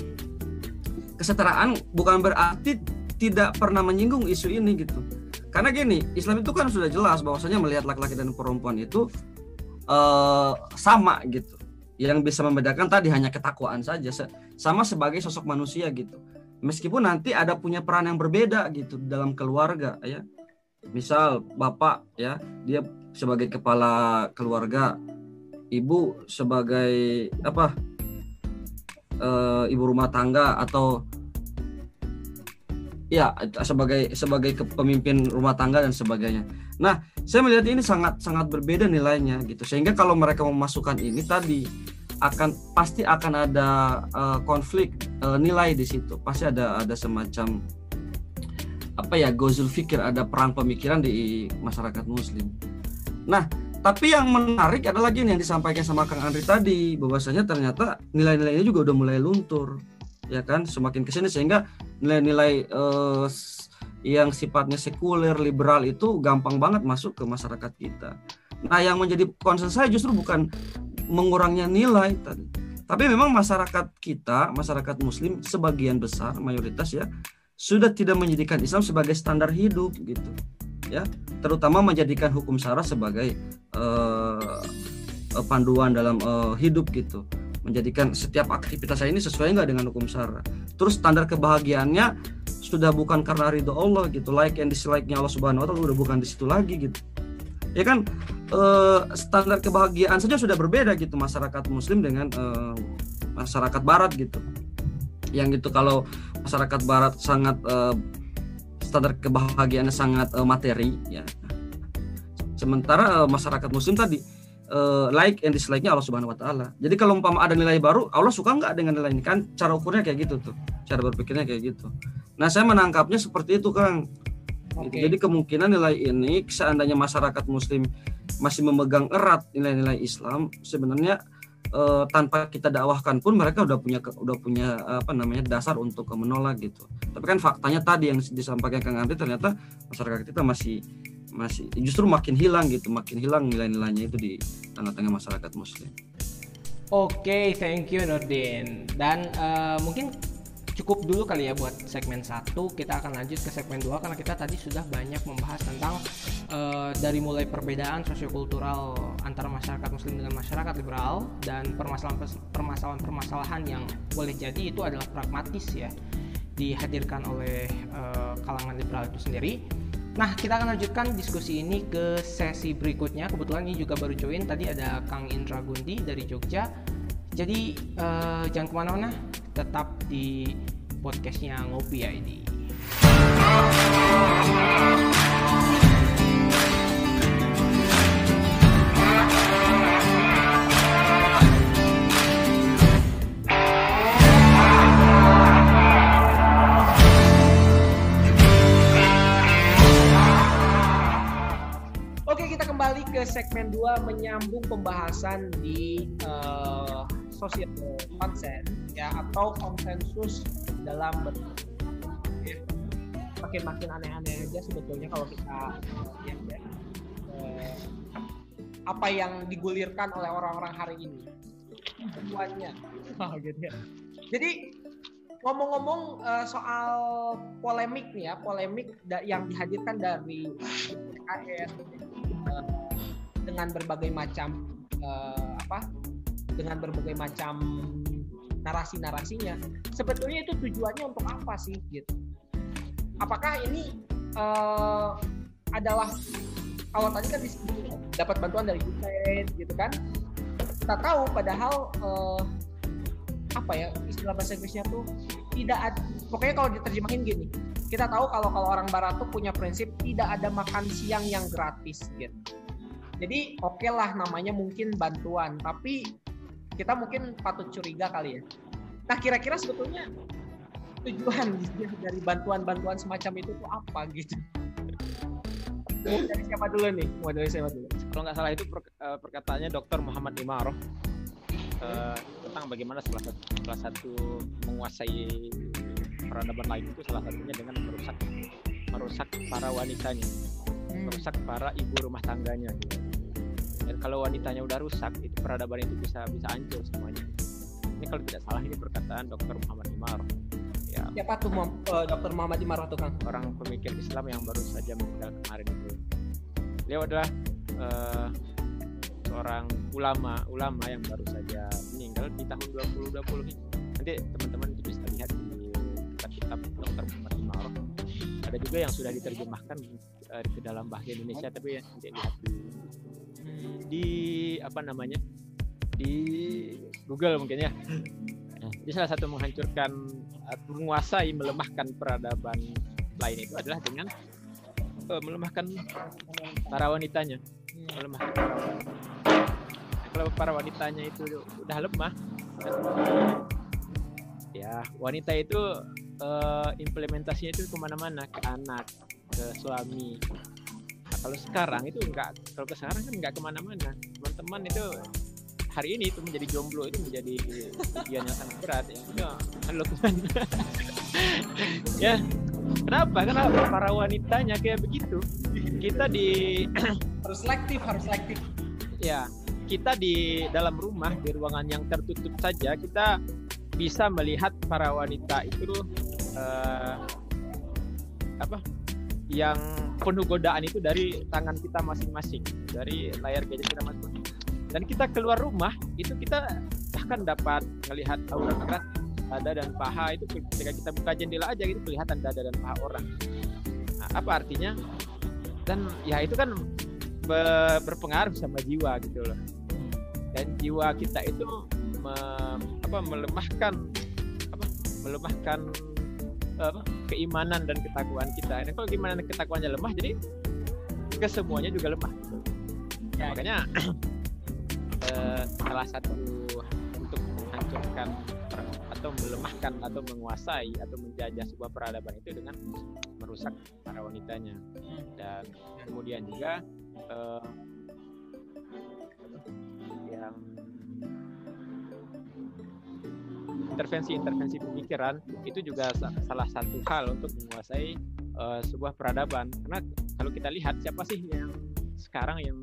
kesetaraan bukan berarti tidak pernah menyinggung isu ini gitu. Karena gini, Islam itu kan sudah jelas bahwasanya melihat laki-laki dan perempuan itu uh, sama gitu. Yang bisa membedakan tadi hanya ketakwaan saja, sama sebagai sosok manusia gitu. Meskipun nanti ada punya peran yang berbeda gitu dalam keluarga ya. Misal bapak ya, dia sebagai kepala keluarga, ibu sebagai apa? uh, ibu rumah tangga atau ya sebagai sebagai pemimpin rumah tangga dan sebagainya. Nah, saya melihat ini sangat sangat berbeda nilainya gitu. Sehingga kalau mereka memasukkan ini tadi akan pasti akan ada uh, konflik uh, nilai di situ. Pasti ada ada semacam apa ya gozul fikir, ada perang pemikiran di masyarakat muslim. Nah, tapi yang menarik adalah gini yang disampaikan sama Kang Andri tadi, bahwasanya ternyata nilai-nilainya juga udah mulai luntur, ya kan? Semakin ke sini sehingga nilai-nilai uh, yang sifatnya sekuler, liberal itu gampang banget masuk ke masyarakat kita. Nah, yang menjadi concern saya justru bukan mengurangnya nilai tadi, tapi memang masyarakat kita, masyarakat Muslim sebagian besar, mayoritas ya, sudah tidak menjadikan Islam sebagai standar hidup gitu ya terutama menjadikan hukum syara sebagai uh, panduan dalam uh, hidup gitu menjadikan setiap aktivitas saya ini sesuai nggak dengan hukum syara terus standar kebahagiaannya sudah bukan karena ridho Allah gitu like and dislike-nya Allah Subhanahu wa taala udah bukan di situ lagi gitu. Ya kan? Uh, standar kebahagiaan saja sudah berbeda gitu masyarakat muslim dengan uh, masyarakat barat gitu. Yang itu kalau masyarakat barat sangat uh, standar kebahagiaannya sangat materi ya. Sementara masyarakat muslim tadi uh, like and dislike-nya Allah Subhanahu wa taala. Jadi kalau umpama ada nilai baru, Allah suka nggak dengan nilai ini kan cara ukurnya kayak gitu tuh. Cara berpikirnya kayak gitu. Nah, saya menangkapnya seperti itu, Kang. Okay. Jadi kemungkinan nilai ini seandainya masyarakat muslim masih memegang erat nilai-nilai Islam, sebenarnya uh, tanpa kita dakwahkan pun mereka udah punya udah punya apa namanya dasar untuk menolak gitu. Tapi kan faktanya tadi yang disampaikan Kang Andri ternyata masyarakat kita masih masih justru makin hilang gitu, makin hilang nilai-nilainya itu di tengah-tengah masyarakat muslim. Oke, okay, thank you Nordin. Dan uh, mungkin cukup dulu kali ya buat segmen satu kita akan lanjut ke segmen 2 karena kita tadi sudah banyak membahas tentang uh, dari mulai perbedaan sosiokultural antara masyarakat muslim dengan masyarakat liberal dan permasalahan-permasalahan yang boleh jadi itu adalah pragmatis ya dihadirkan oleh uh, kalangan liberal itu sendiri Nah, kita akan lanjutkan diskusi ini ke sesi berikutnya. Kebetulan ini juga baru join. Tadi ada Kang Indra Gundi dari Jogja. Jadi, uh, jangan ke mana-mana tetap di podcastnya Ngopi ID. Kita kembali ke segmen 2 menyambung pembahasan di uh, social consent ya atau konsensus dalam ber ya. makin makin aneh-aneh aja sebetulnya kalau kita lihat ya eh, apa yang digulirkan oleh orang-orang hari ini semuanya oh, gitu ya. jadi ngomong-ngomong uh, soal polemik nih ya polemik yang dihadirkan dari PKS uh, dengan berbagai macam uh, apa dengan berbagai macam narasi-narasinya. Sebetulnya itu tujuannya untuk apa sih gitu? Apakah ini uh, adalah kalau tadi kan disebut dapat bantuan dari USAID gitu kan? Kita tahu padahal uh, apa ya istilah bahasa Inggrisnya tuh tidak ada pokoknya kalau diterjemahin gini kita tahu kalau kalau orang barat tuh punya prinsip tidak ada makan siang yang gratis gitu jadi oke okay lah namanya mungkin bantuan tapi kita mungkin patut curiga kali ya Nah kira-kira sebetulnya tujuan dari bantuan-bantuan semacam itu tuh apa gitu? Dari siapa dulu nih? Mau dari siapa dulu? Kalau nggak salah itu per, uh, perkataannya Dr. Muhammad Imaroh uh, tentang bagaimana salah satu, salah satu menguasai peradaban lain itu salah satunya dengan merusak merusak para wanitanya, Hmm. merusak para ibu rumah tangganya. Gitu. Dan kalau wanitanya udah rusak, itu peradaban itu bisa bisa hancur semuanya. Ini kalau tidak salah ini perkataan Dr. Muhammad Imaroh. Ya, Siapa tuh eh, Dr. Muhammad Imarah tuh Kang? orang pemikir Islam yang baru saja meninggal kemarin itu. Beliau adalah eh, seorang ulama ulama yang baru saja meninggal di tahun 2020 ini. Nanti teman-teman itu bisa lihat di kitab-kitab Dr. Muhammad Imaroh. Ada juga yang sudah diterjemahkan eh, ke dalam bahasa Indonesia tapi ya nanti lihat di di apa namanya di Google mungkin ya. Jadi salah satu menghancurkan, atau menguasai, melemahkan peradaban lain itu adalah dengan eh, melemahkan para wanitanya, melemahkan para wanita. Kalau para wanitanya itu udah lemah, ya wanita itu eh, implementasinya itu ke mana-mana ke anak, ke suami. Nah, kalau sekarang itu enggak, kalau ke sekarang kan enggak ke mana-mana. Teman-teman itu hari ini itu menjadi jomblo itu menjadi ujian yang sangat berat ya. Ya, halo *laughs* ya. Kenapa? Karena para wanitanya kayak begitu. Kita di Harus selektif, harus selektif. ya, kita di dalam rumah di ruangan yang tertutup saja kita bisa melihat para wanita itu eh, apa? yang penuh godaan itu dari tangan kita masing-masing, dari layar gadget kita masing-masing. Dan kita keluar rumah itu kita bahkan dapat melihat aurat dada dan paha itu ketika kita buka jendela aja gitu kelihatan dada dan paha orang. Nah, apa artinya? Dan ya itu kan be- berpengaruh sama jiwa gitu loh dan jiwa kita itu me- apa melemahkan apa melemahkan apa keimanan dan ketakwaan kita. Dan kalau keimanan dan ketakwanya lemah jadi kesemuanya juga lemah. Gitu. Nah, makanya *clears throat* eh, salah satu untuk menghancurkan atau melemahkan atau menguasai atau menjajah sebuah peradaban itu dengan merusak para wanitanya. Dan kemudian juga eh, intervensi-intervensi pemikiran itu juga sa- salah satu hal untuk menguasai eh, sebuah peradaban. Karena kalau kita lihat siapa sih yang sekarang yang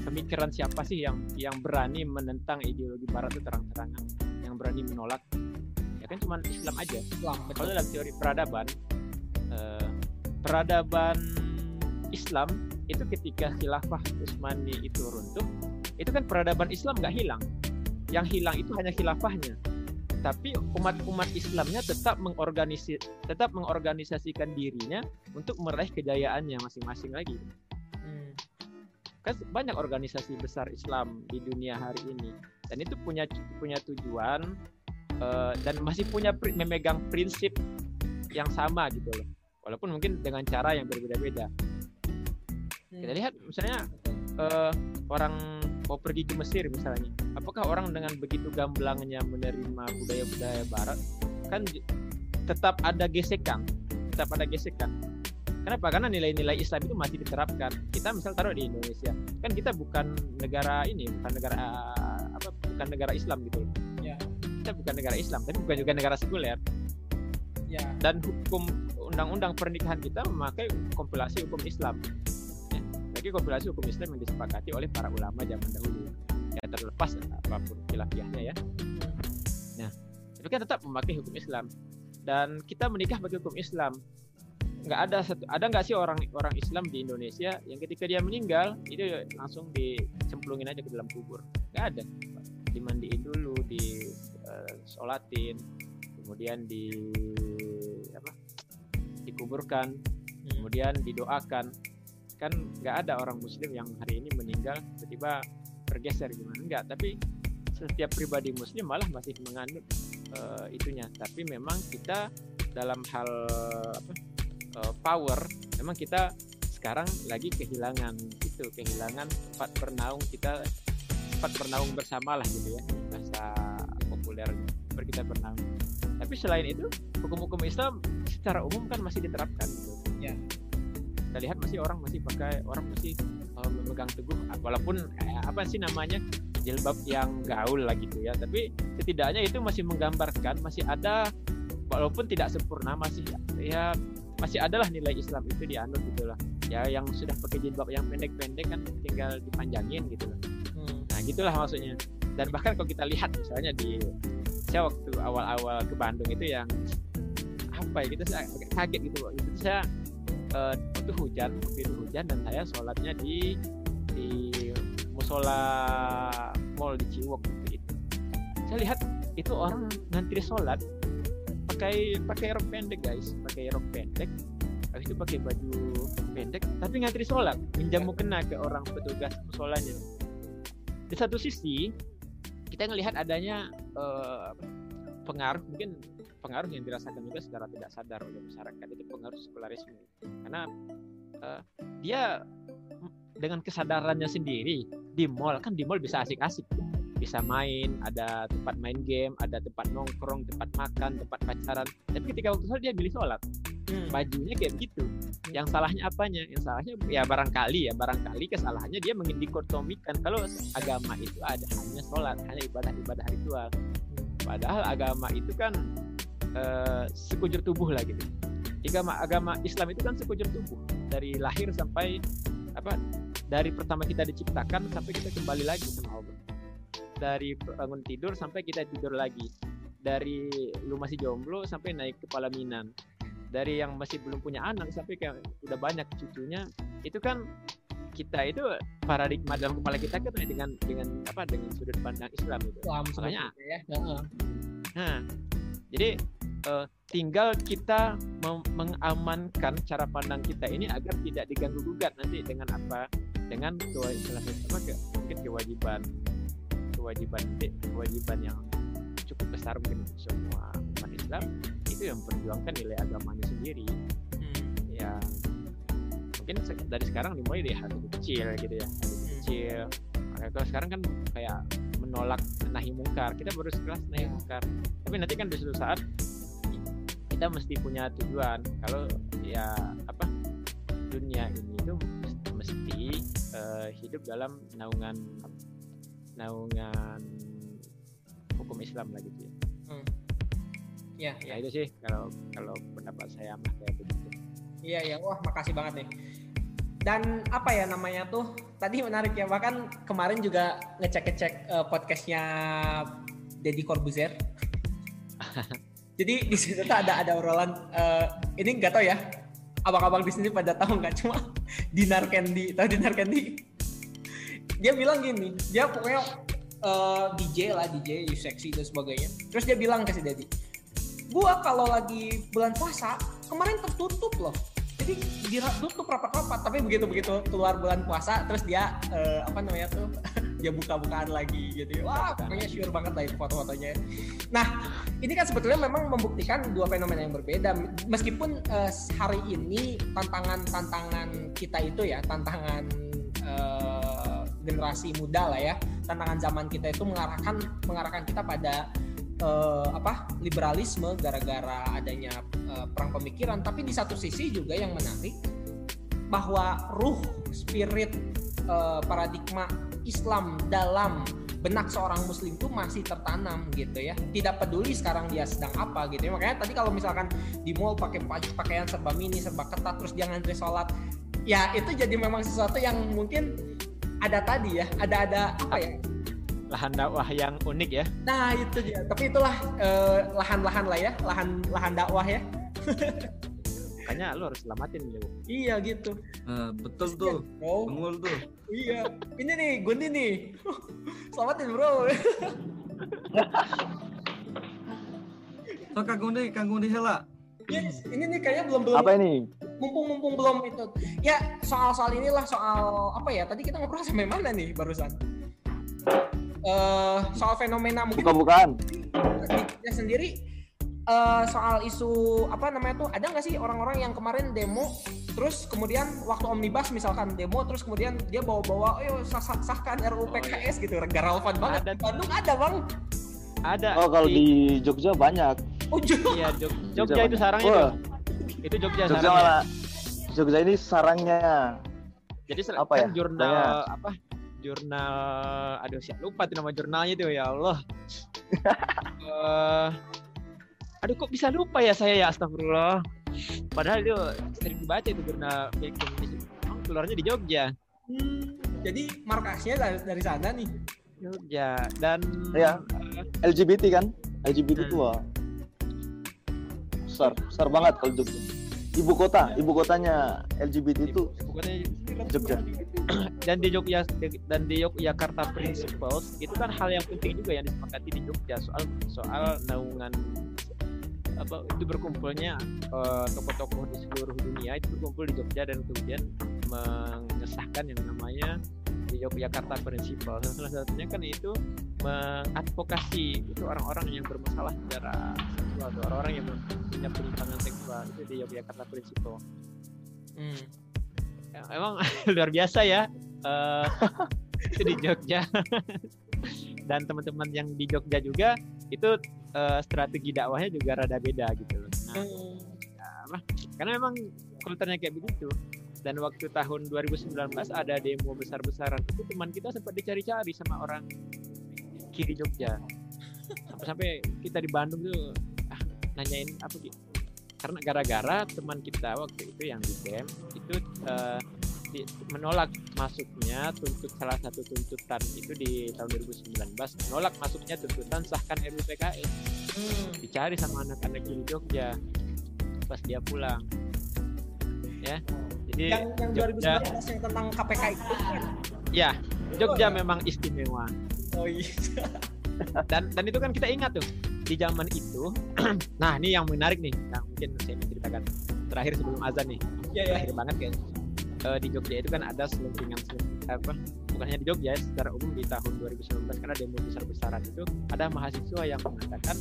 pemikiran siapa sih yang yang berani menentang ideologi barat itu terang-terangan yang berani menolak? Ya kan cuma Islam aja. Islam. kalau dalam teori peradaban eh, peradaban Islam itu ketika khilafah Utsmani itu runtuh itu kan peradaban Islam nggak hilang. Yang hilang itu hanya khilafahnya tapi umat-umat Islamnya tetap mengorganisasi tetap mengorganisasikan dirinya untuk meraih kejayaannya masing-masing lagi. Hmm. kan banyak organisasi besar Islam di dunia hari ini. Dan itu punya punya tujuan eh, dan masih punya pri- memegang prinsip yang sama gitu loh. Walaupun mungkin dengan cara yang berbeda-beda. Kita lihat misalnya eh, orang mau pergi ke Mesir misalnya. Apakah orang dengan begitu gamblangnya menerima budaya-budaya Barat? Kan tetap ada gesekan tetap ada gesekan. Kenapa? Karena nilai-nilai Islam itu masih diterapkan. Kita misal taruh di Indonesia kan kita bukan negara ini bukan negara eh, apa bukan negara Islam gitu. Ya. kita bukan negara Islam tapi bukan juga negara sekuler. Ya. dan hukum undang-undang pernikahan kita memakai kompilasi hukum Islam. Lagi kompilasi hukum Islam yang disepakati oleh para ulama zaman dahulu. Ya terlepas apa pun khilafiyahnya ya. Nah, tapi kan tetap memakai hukum Islam dan kita menikah pakai hukum Islam. Nggak ada satu, ada nggak sih orang orang Islam di Indonesia yang ketika dia meninggal itu langsung dicemplungin aja ke dalam kubur? Nggak ada. Dimandiin dulu, di eh, sholatin, kemudian di apa dikuburkan kemudian didoakan kan nggak ada orang muslim yang hari ini meninggal tiba-tiba bergeser gimana enggak tapi setiap pribadi muslim malah masih menganut eh, itunya tapi memang kita dalam hal apa eh, power memang kita sekarang lagi kehilangan itu kehilangan tempat bernaung kita tempat bernaung bersama lah gitu ya bahasa populernya baru kita pernah tapi selain itu hukum-hukum Islam secara umum kan masih diterapkan gitu. Ya. Masih orang masih pakai orang masih uh, memegang teguh walaupun eh, apa sih namanya jilbab yang gaul lah gitu ya tapi setidaknya itu masih menggambarkan masih ada walaupun tidak sempurna masih ya masih adalah nilai Islam itu dianut gitu lah ya yang sudah pakai jilbab yang pendek-pendek kan tinggal dipanjangin gitu lah Hmm. nah gitulah maksudnya dan bahkan kalau kita lihat misalnya di saya waktu awal-awal ke Bandung itu yang apa ya kita saya agak kaget gitu Pak. itu saya eh, waktu hujan itu hujan dan saya sholatnya di di musola mall di Ciwok waktu itu. Saya lihat itu orang ngantri sholat pakai pakai rok pendek guys. Pakai rok pendek habis itu pakai baju pendek tapi ngantri sholat menjamu kena ke orang petugas musolanya. Di satu sisi kita ngelihat adanya apa, pengaruh mungkin pengaruh yang dirasakan juga secara tidak sadar oleh masyarakat itu pengaruh sekularisme. Karena eh, dia dengan kesadarannya sendiri di mall kan di mall bisa asik-asik. Bisa main ada tempat main game ada tempat nongkrong tempat makan tempat pacaran. Tapi ketika waktu sholat dia milih sholat. Hmm. bajunya kayak begitu yang salahnya apanya? Yang salahnya ya barangkali ya barangkali kesalahannya dia mengdikotomikan kalau agama itu ada hanya sholat hanya ibadah-ibadah ritual padahal agama itu kan eh, sekujur tubuh lah gitu. Agama agama Islam itu kan sekujur tubuh. Dari lahir sampai apa dari pertama kita diciptakan sampai kita kembali lagi sama Allah. Dari bangun tidur sampai kita tidur lagi. Dari lu masih jomblo sampai naik kepala minang. Dari yang masih belum punya anak sampai kayak udah banyak cucunya. Itu kan kita itu paradigma dalam kepala kita kan dengan dengan apa dengan sudut pandang Islam itu Islam Makanya- ya. Nah, jadi eh, tinggal kita mengamankan cara pandang kita ini agar tidak diganggu gugat nanti dengan apa? Dengan kewajiban apa ke, mungkin kewajiban kewajiban kewajiban yang cukup besar mungkin untuk semua umat Islam itu yang memperjuangkan nilai agamanya sendiri. Hmm. Ya mungkin dari sekarang dimulai dari hal kecil gitu ya, hal kecil. Makanya kalau sekarang kan kayak menolak nahi mungkar, kita baru sekelas nahi Ya. mungkar. Tapi nanti kan di suatu saat kita mesti punya tujuan. Kalau ya apa dunia ini itu mesti eh, hidup dalam naungan naungan hukum Islam lah gitu ya. Ya, Ya ya. itu sih kalau kalau pendapat saya mah kayak begitu. Iya ya, wah makasih banget nih. Dan apa ya namanya tuh tadi menarik ya bahkan kemarin juga ngecek-ngecek eh, podcastnya Deddy Corbuzier. *laughs* Jadi di situ tuh ada ada obrolan eh, ini nggak tahu ya abang-abang di sini pada tahu nggak? Cuma *laughs* Dinar Candy tahu Dinar Candy? Dia bilang gini dia pokoknya eh, DJ lah DJ seksi dan sebagainya. Terus dia bilang ke si Deddy gua kalau lagi bulan puasa kemarin tertutup loh jadi ditutup rapat-rapat tapi begitu begitu keluar bulan puasa terus dia eh, apa namanya tuh *laughs* dia buka-bukaan lagi gitu wah pokoknya sure banget lah itu foto-fotonya. Nah ini kan sebetulnya memang membuktikan dua fenomena yang berbeda. Meskipun eh, hari ini tantangan-tantangan kita itu ya tantangan eh, generasi muda lah ya tantangan zaman kita itu mengarahkan mengarahkan kita pada eh, apa liberalisme gara-gara adanya eh, perang pemikiran. Tapi di satu sisi juga yang menarik bahwa ruh spirit eh, paradigma Islam dalam benak seorang muslim itu masih tertanam gitu ya. Tidak peduli sekarang dia sedang apa gitu ya. Makanya tadi kalau misalkan di mall pakai pa- pakaian serba mini serba ketat terus dia ngantri sholat ya itu jadi memang sesuatu yang mungkin ada tadi ya ada ada apa ya Lahan dakwah yang unik ya. Nah itu dia. Tapi itulah eh, lahan-lahan lah ya, lahan lahan dakwah ya. Makanya lu harus selamatin lu. Iya gitu. Nah, betul tuh, Bro. Bengul tuh. Iya. Ini nih Gundi nih. *laughs* Selamatin bro. *laughs* So Kang Gundi, Kang Gundi hela. Yes, ini nih kayaknya belum belum. Apa ini? Mumpung-mumpung belum itu. Ya soal-soal inilah soal apa ya? Tadi kita ngobrol sampai mana nih barusan? Eh soal fenomena mungkin Bukan-bukan. ya sendiri eh, soal isu apa namanya tuh ada nggak sih orang-orang yang kemarin demo terus kemudian waktu omnibus misalkan demo terus kemudian dia bawa-bawa ayo sah- sah- sahkan RUU Oh, PKS gitu gak relevan banget Ada. di Bandung ada bang ada Oh kalau di Jogja banyak. Oh, Jogja. iya Jog- Jogja Jogja itu sarangnya tuh. itu Jogja, Jogja sarangnya malah Jogja ini sarangnya. jadi ser- apa kan ya? jurnal Banyak. apa jurnal aduh siapa lupa tuh nama jurnalnya tuh ya Allah *laughs* Eh, aduh kok bisa lupa ya saya ya astagfirullah padahal itu sering dibaca itu jurnal Emang keluarnya di Jogja Hmm, jadi markasnya dari, dari sana nih. Jogja dan Iya. LGBT kan? LGBT Hmm. tua. Besar, besar banget kalau Jogja. Ibu kota, ibu kotanya LGBT itu bukannya Jogja. *clears throat* dan di Jogja dan di Yogyakarta Principles itu kan hal yang penting juga yang disepakati di Jogja soal soal naungan apa itu berkumpulnya eh, tokoh-tokoh di seluruh dunia itu berkumpul di Jogja dan kemudian mengesahkan yang namanya Yogyakarta Principles dan salah satunya kan itu mengadvokasi itu orang-orang yang bermasalah secara seksual atau orang-orang yang punya penyimpangan seksual itu di Yogyakarta Principles Hmm. Ya, emang *laughs* luar biasa ya eh, *laughs* itu di Jogja. *laughs* Dan teman-teman yang di Jogja juga itu eh, strategi dakwahnya juga rada beda gitu loh. Nah, Hmm. karena memang kulturnya kayak begitu dan waktu tahun 2019 ada demo besar-besaran. Itu teman kita sempat dicari-cari sama orang kiri Jogja. Sampai-sampai kita di Bandung tuh ah, nanyain apa gitu karena gara-gara teman kita waktu itu yang di camp itu eh, di- menolak masuknya tuntut salah satu tuntutan itu di tahun 2019 menolak masuknya tuntutan sahkan RUU PKS Hmm. dicari sama anak-anak di Jogja. Pas dia pulang ya. Jadi Yang yang Jogja 2019 yang tentang KPK itu kan. ya Jogja memang istimewa. Oh iya. *laughs* dan dan itu kan kita ingat tuh di zaman itu. *clears throat* Nah ini yang menarik nih yang mungkin saya ceritakan. Terakhir sebelum azan nih Iya ya. terakhir banget kan. Eh, di Jogja itu kan ada selentingan apa bukan hanya di Jogja secara umum di tahun 2019 kan ada demo besar-besaran itu. Ada mahasiswa yang mengatakan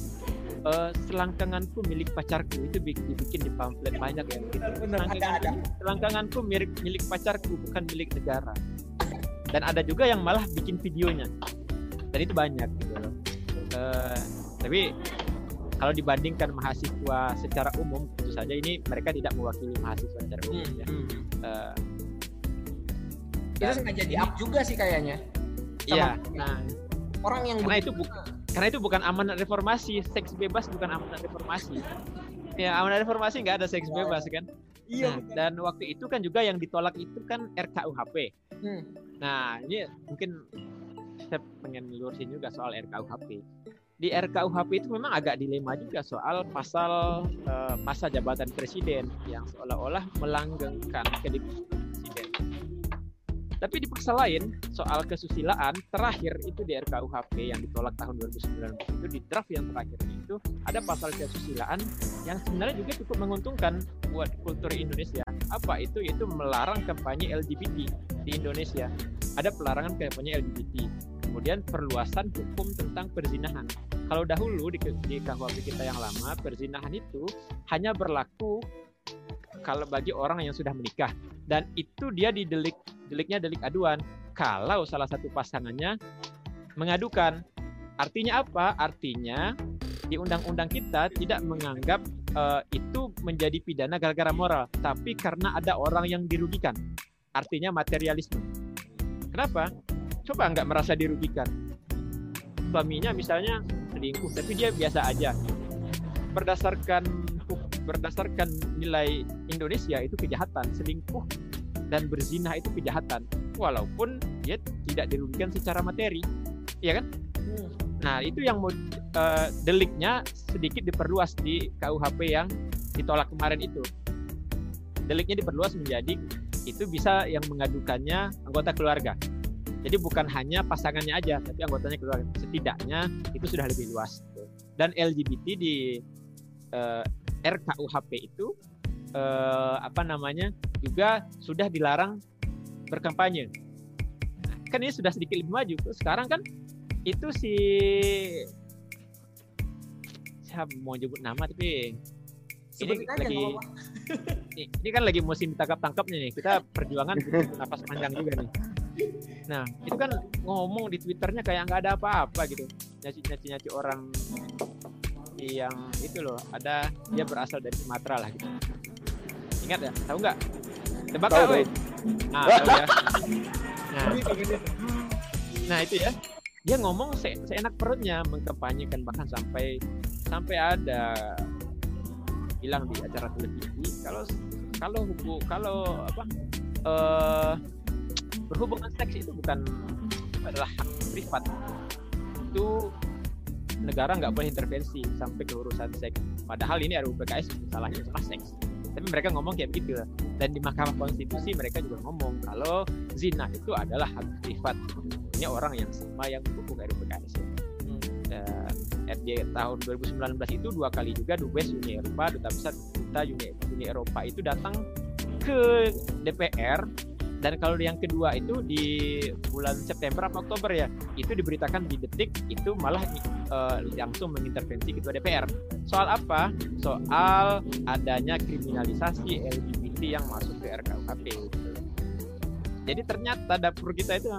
eh, selangkanganku milik pacarku. Itu bi- dibikin di pamflet banyak ya. Benar, ada ada. Selangkanganku- milik milik pacarku bukan milik negara. Dan ada juga yang malah bikin videonya. Dan itu banyak gitu loh. Eh, tapi kalau dibandingkan mahasiswa secara umum tentu saja ini mereka tidak mewakili mahasiswa secara umum ya. Eh, Itu sengaja di up juga sih kayaknya. iya nah. Orang yang karena itu bukan karena itu bukan amanat reformasi seks bebas bukan amanat reformasi ya amanat reformasi nggak ada seks bebas kan Iya. Nah, dan waktu itu kan juga yang ditolak itu kan RKUHP Hmm. Nah, ini mungkin saya pengen lurusin juga soal RKUHP. Di RKUHP itu memang agak dilema juga soal pasal eh, masa jabatan presiden yang seolah-olah melanggengkan presiden. Tapi di pasal lain soal kesusilaan terakhir itu di RKUHP yang ditolak tahun 2019 itu di draft yang terakhir itu ada pasal kesusilaan yang sebenarnya juga cukup menguntungkan buat kultur Indonesia. Apa itu? Itu melarang kampanye LGBT di Indonesia. Ada pelarangan kampanye LGBT. Kemudian perluasan hukum tentang perzinahan. Kalau dahulu di, di kita yang lama, perzinahan itu hanya berlaku kalau bagi orang yang sudah menikah dan itu dia didelik deliknya delik aduan kalau salah satu pasangannya mengadukan. Artinya apa? Artinya di undang-undang kita tidak menganggap eh, itu menjadi pidana gara-gara moral, tapi karena ada orang yang dirugikan. Artinya materialisme. Kenapa? Coba nggak merasa dirugikan. Suaminya misalnya selingkuh, tapi dia biasa aja. Berdasarkan berdasarkan nilai Indonesia itu kejahatan, selingkuh dan berzina itu kejahatan, walaupun dia tidak dirugikan secara materi, ya kan? Hmm. Nah itu yang mau eh, deliknya sedikit diperluas di KUHP yang ditolak kemarin itu. Deliknya diperluas menjadi itu bisa yang mengadukannya anggota keluarga. Jadi bukan hanya pasangannya aja, tapi anggotanya keluarga. Setidaknya itu sudah lebih luas. Dan LGBT di eh, RKUHP itu eh, apa namanya juga sudah dilarang berkampanye. Nah, kan ini sudah sedikit lebih maju. Sekarang kan itu si saya mau nyebut nama tapi Sebutin aja lagi- *laughs* ini, ini kan lagi musim tangkap tangkapnya nih kita perjuangan napas panjang juga nih nah itu kan ngomong di twitternya kayak nggak ada apa-apa gitu nyaci nyaci nyaci orang yang itu loh ada dia berasal dari Sumatera lah gitu. Ingat ya? Tahu nggak? Tebak Tahu, tahu. nah tahu ya. Nah, nah itu ya. Dia ngomong se seenak perutnya mengkampanyekan bahkan sampai sampai ada bilang di acara televisi. Kalau kalau hubu kalau apa eh berhubungan seks itu bukan adalah hak privat. Itu negara nggak boleh intervensi sampai ke urusan seks. Padahal ini RUU PKS salahnya salah seks. Tapi mereka ngomong kayak gitu. Dan di Mahkamah Konstitusi mereka juga ngomong kalau zina itu adalah hak privat. Ini orang yang sama yang mendukung RUU PKS dan RJ tahun 2019 itu dua kali juga Dubes Uni Eropa duta besar duta Uni, Uni Eropa itu datang ke DPR dan kalau yang kedua itu di bulan September atau Oktober ya itu diberitakan di detik itu malah eh, langsung mengintervensi ketua DPR soal apa soal adanya kriminalisasi LGBT yang masuk ke RKUHP jadi ternyata dapur kita itu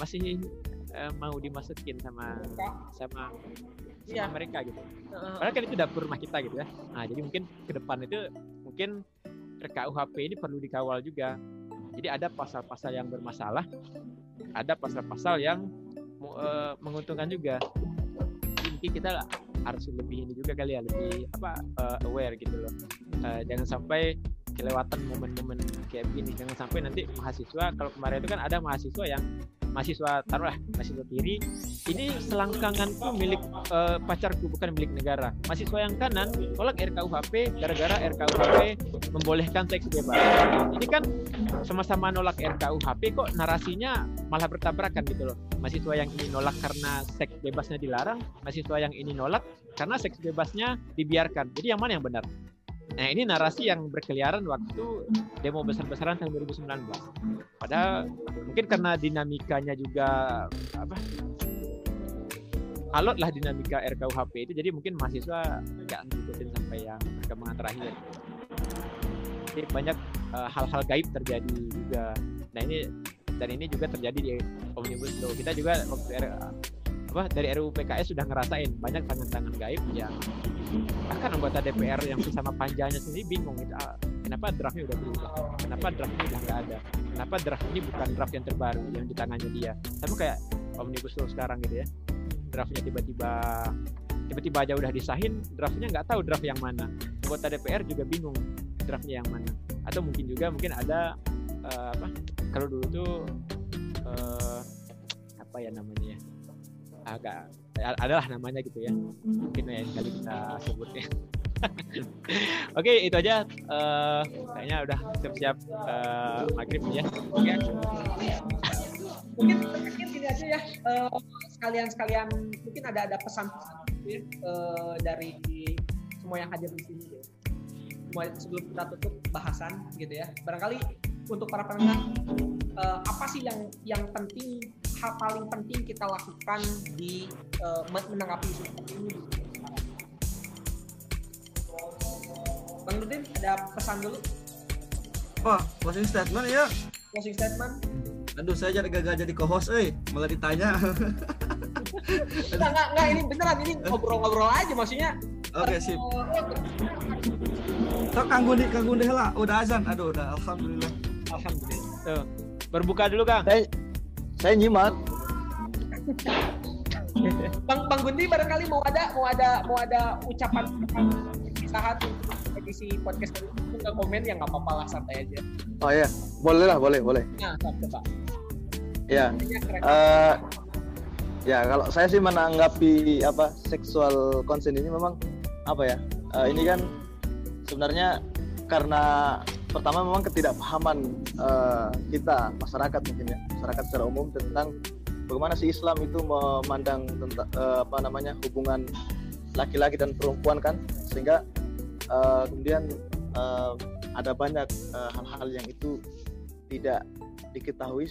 masih eh, mau dimasukin sama sama sama Iya. mereka gitu Padahal kan itu dapur rumah kita gitu ya. Nah, jadi mungkin ke depan itu mungkin RKUHP ini perlu dikawal juga. Jadi ada pasal-pasal yang bermasalah, ada pasal-pasal yang eh, menguntungkan juga. Jadi mungkin kita harus lebih ini juga kali ya, lebih apa eh, aware gitu loh. Eh, jangan sampai kelewatan momen-momen kayak begini. Jangan sampai nanti mahasiswa kalau kemarin itu kan ada mahasiswa yang mahasiswa taruhlah mahasiswa kiri ini selangkanganku milik eh, pacarku bukan milik negara. Mahasiswa yang kanan tolak RKUHP gara-gara RKUHP membolehkan seks bebas. Ini kan sama-sama nolak RKUHP kok narasinya malah bertabrakan gitu loh. Mahasiswa yang ini nolak karena seks bebasnya dilarang, mahasiswa yang ini nolak karena seks bebasnya dibiarkan. Jadi yang mana yang benar? Nah ini narasi yang berkeliaran waktu demo besar-besaran tahun 2019. Padahal mungkin karena dinamikanya juga apa alot lah dinamika RKUHP itu jadi mungkin mahasiswa nggak ngikutin sampai yang perkembangan terakhir jadi banyak hal-hal gaib terjadi juga. Nah ini dan ini juga terjadi di omnibus law. Kita juga apa dari RUU PKS sudah ngerasain banyak tangan-tangan gaib yang bahkan anggota DPR yang bersama panjanya sendiri bingung gitu ah, kenapa draftnya udah berubah? Kenapa draftnya udah nggak ada? Kenapa draft ini bukan draft yang terbaru yang di tangannya dia? Sama kayak omnibus law sekarang gitu ya. Draftnya tiba-tiba tiba-tiba aja udah disahin draftnya nggak tahu draft yang mana. Anggota DPR juga bingung draftnya yang mana atau mungkin juga mungkin ada eh, apa kalau dulu tuh eh, apa ya namanya ya agak a- adalah namanya gitu ya mungkin ya kali kita sebutnya *laughs* Oke itu aja eh, kayaknya udah siap-siap eh, maghrib ya. Oke. mungkin terakhir gini aja ya eh, sekalian-sekalian mungkin ada ada pesan-pesan ya, eh, dari semua yang hadir di sini ya. Sebelum kita tutup bahasan gitu ya. Barangkali untuk para pendengar eh, apa sih yang yang penting hal paling penting kita lakukan di eh, men- menanggapi isu seperti ini Bang Nurdin ada pesan dulu Wah, closing statement ya. closing statement Aduh, saya jadi gagal jadi co-host, eh. Malah ditanya. *laughs* Enggak, enggak, ini beneran ini ngobrol-ngobrol aja maksudnya. Oke, sip. Eh, Tok Kang Gundi, Kang Gundi lah. Udah azan. Aduh, udah alhamdulillah. Alhamdulillah. Tuh. Berbuka dulu Kang. Saya saya nyimak. Bang Bang Gundi barangkali mau ada mau ada mau ada ucapan saat edisi podcast kali ini nggak komen ya nggak apa-apa lah santai aja. Oh iya, boleh lah, boleh, boleh. Nah, coba. Ya, eh ya kalau saya sih menanggapi apa seksual consent ini memang apa ya? eh, ini kan sebenarnya karena pertama memang ketidakpahaman eh, kita masyarakat mungkin ya masyarakat secara umum tentang bagaimana si Islam itu memandang tentang eh, apa namanya hubungan laki-laki dan perempuan kan. Sehingga eh, kemudian eh, ada banyak hal-hal yang itu tidak diketahui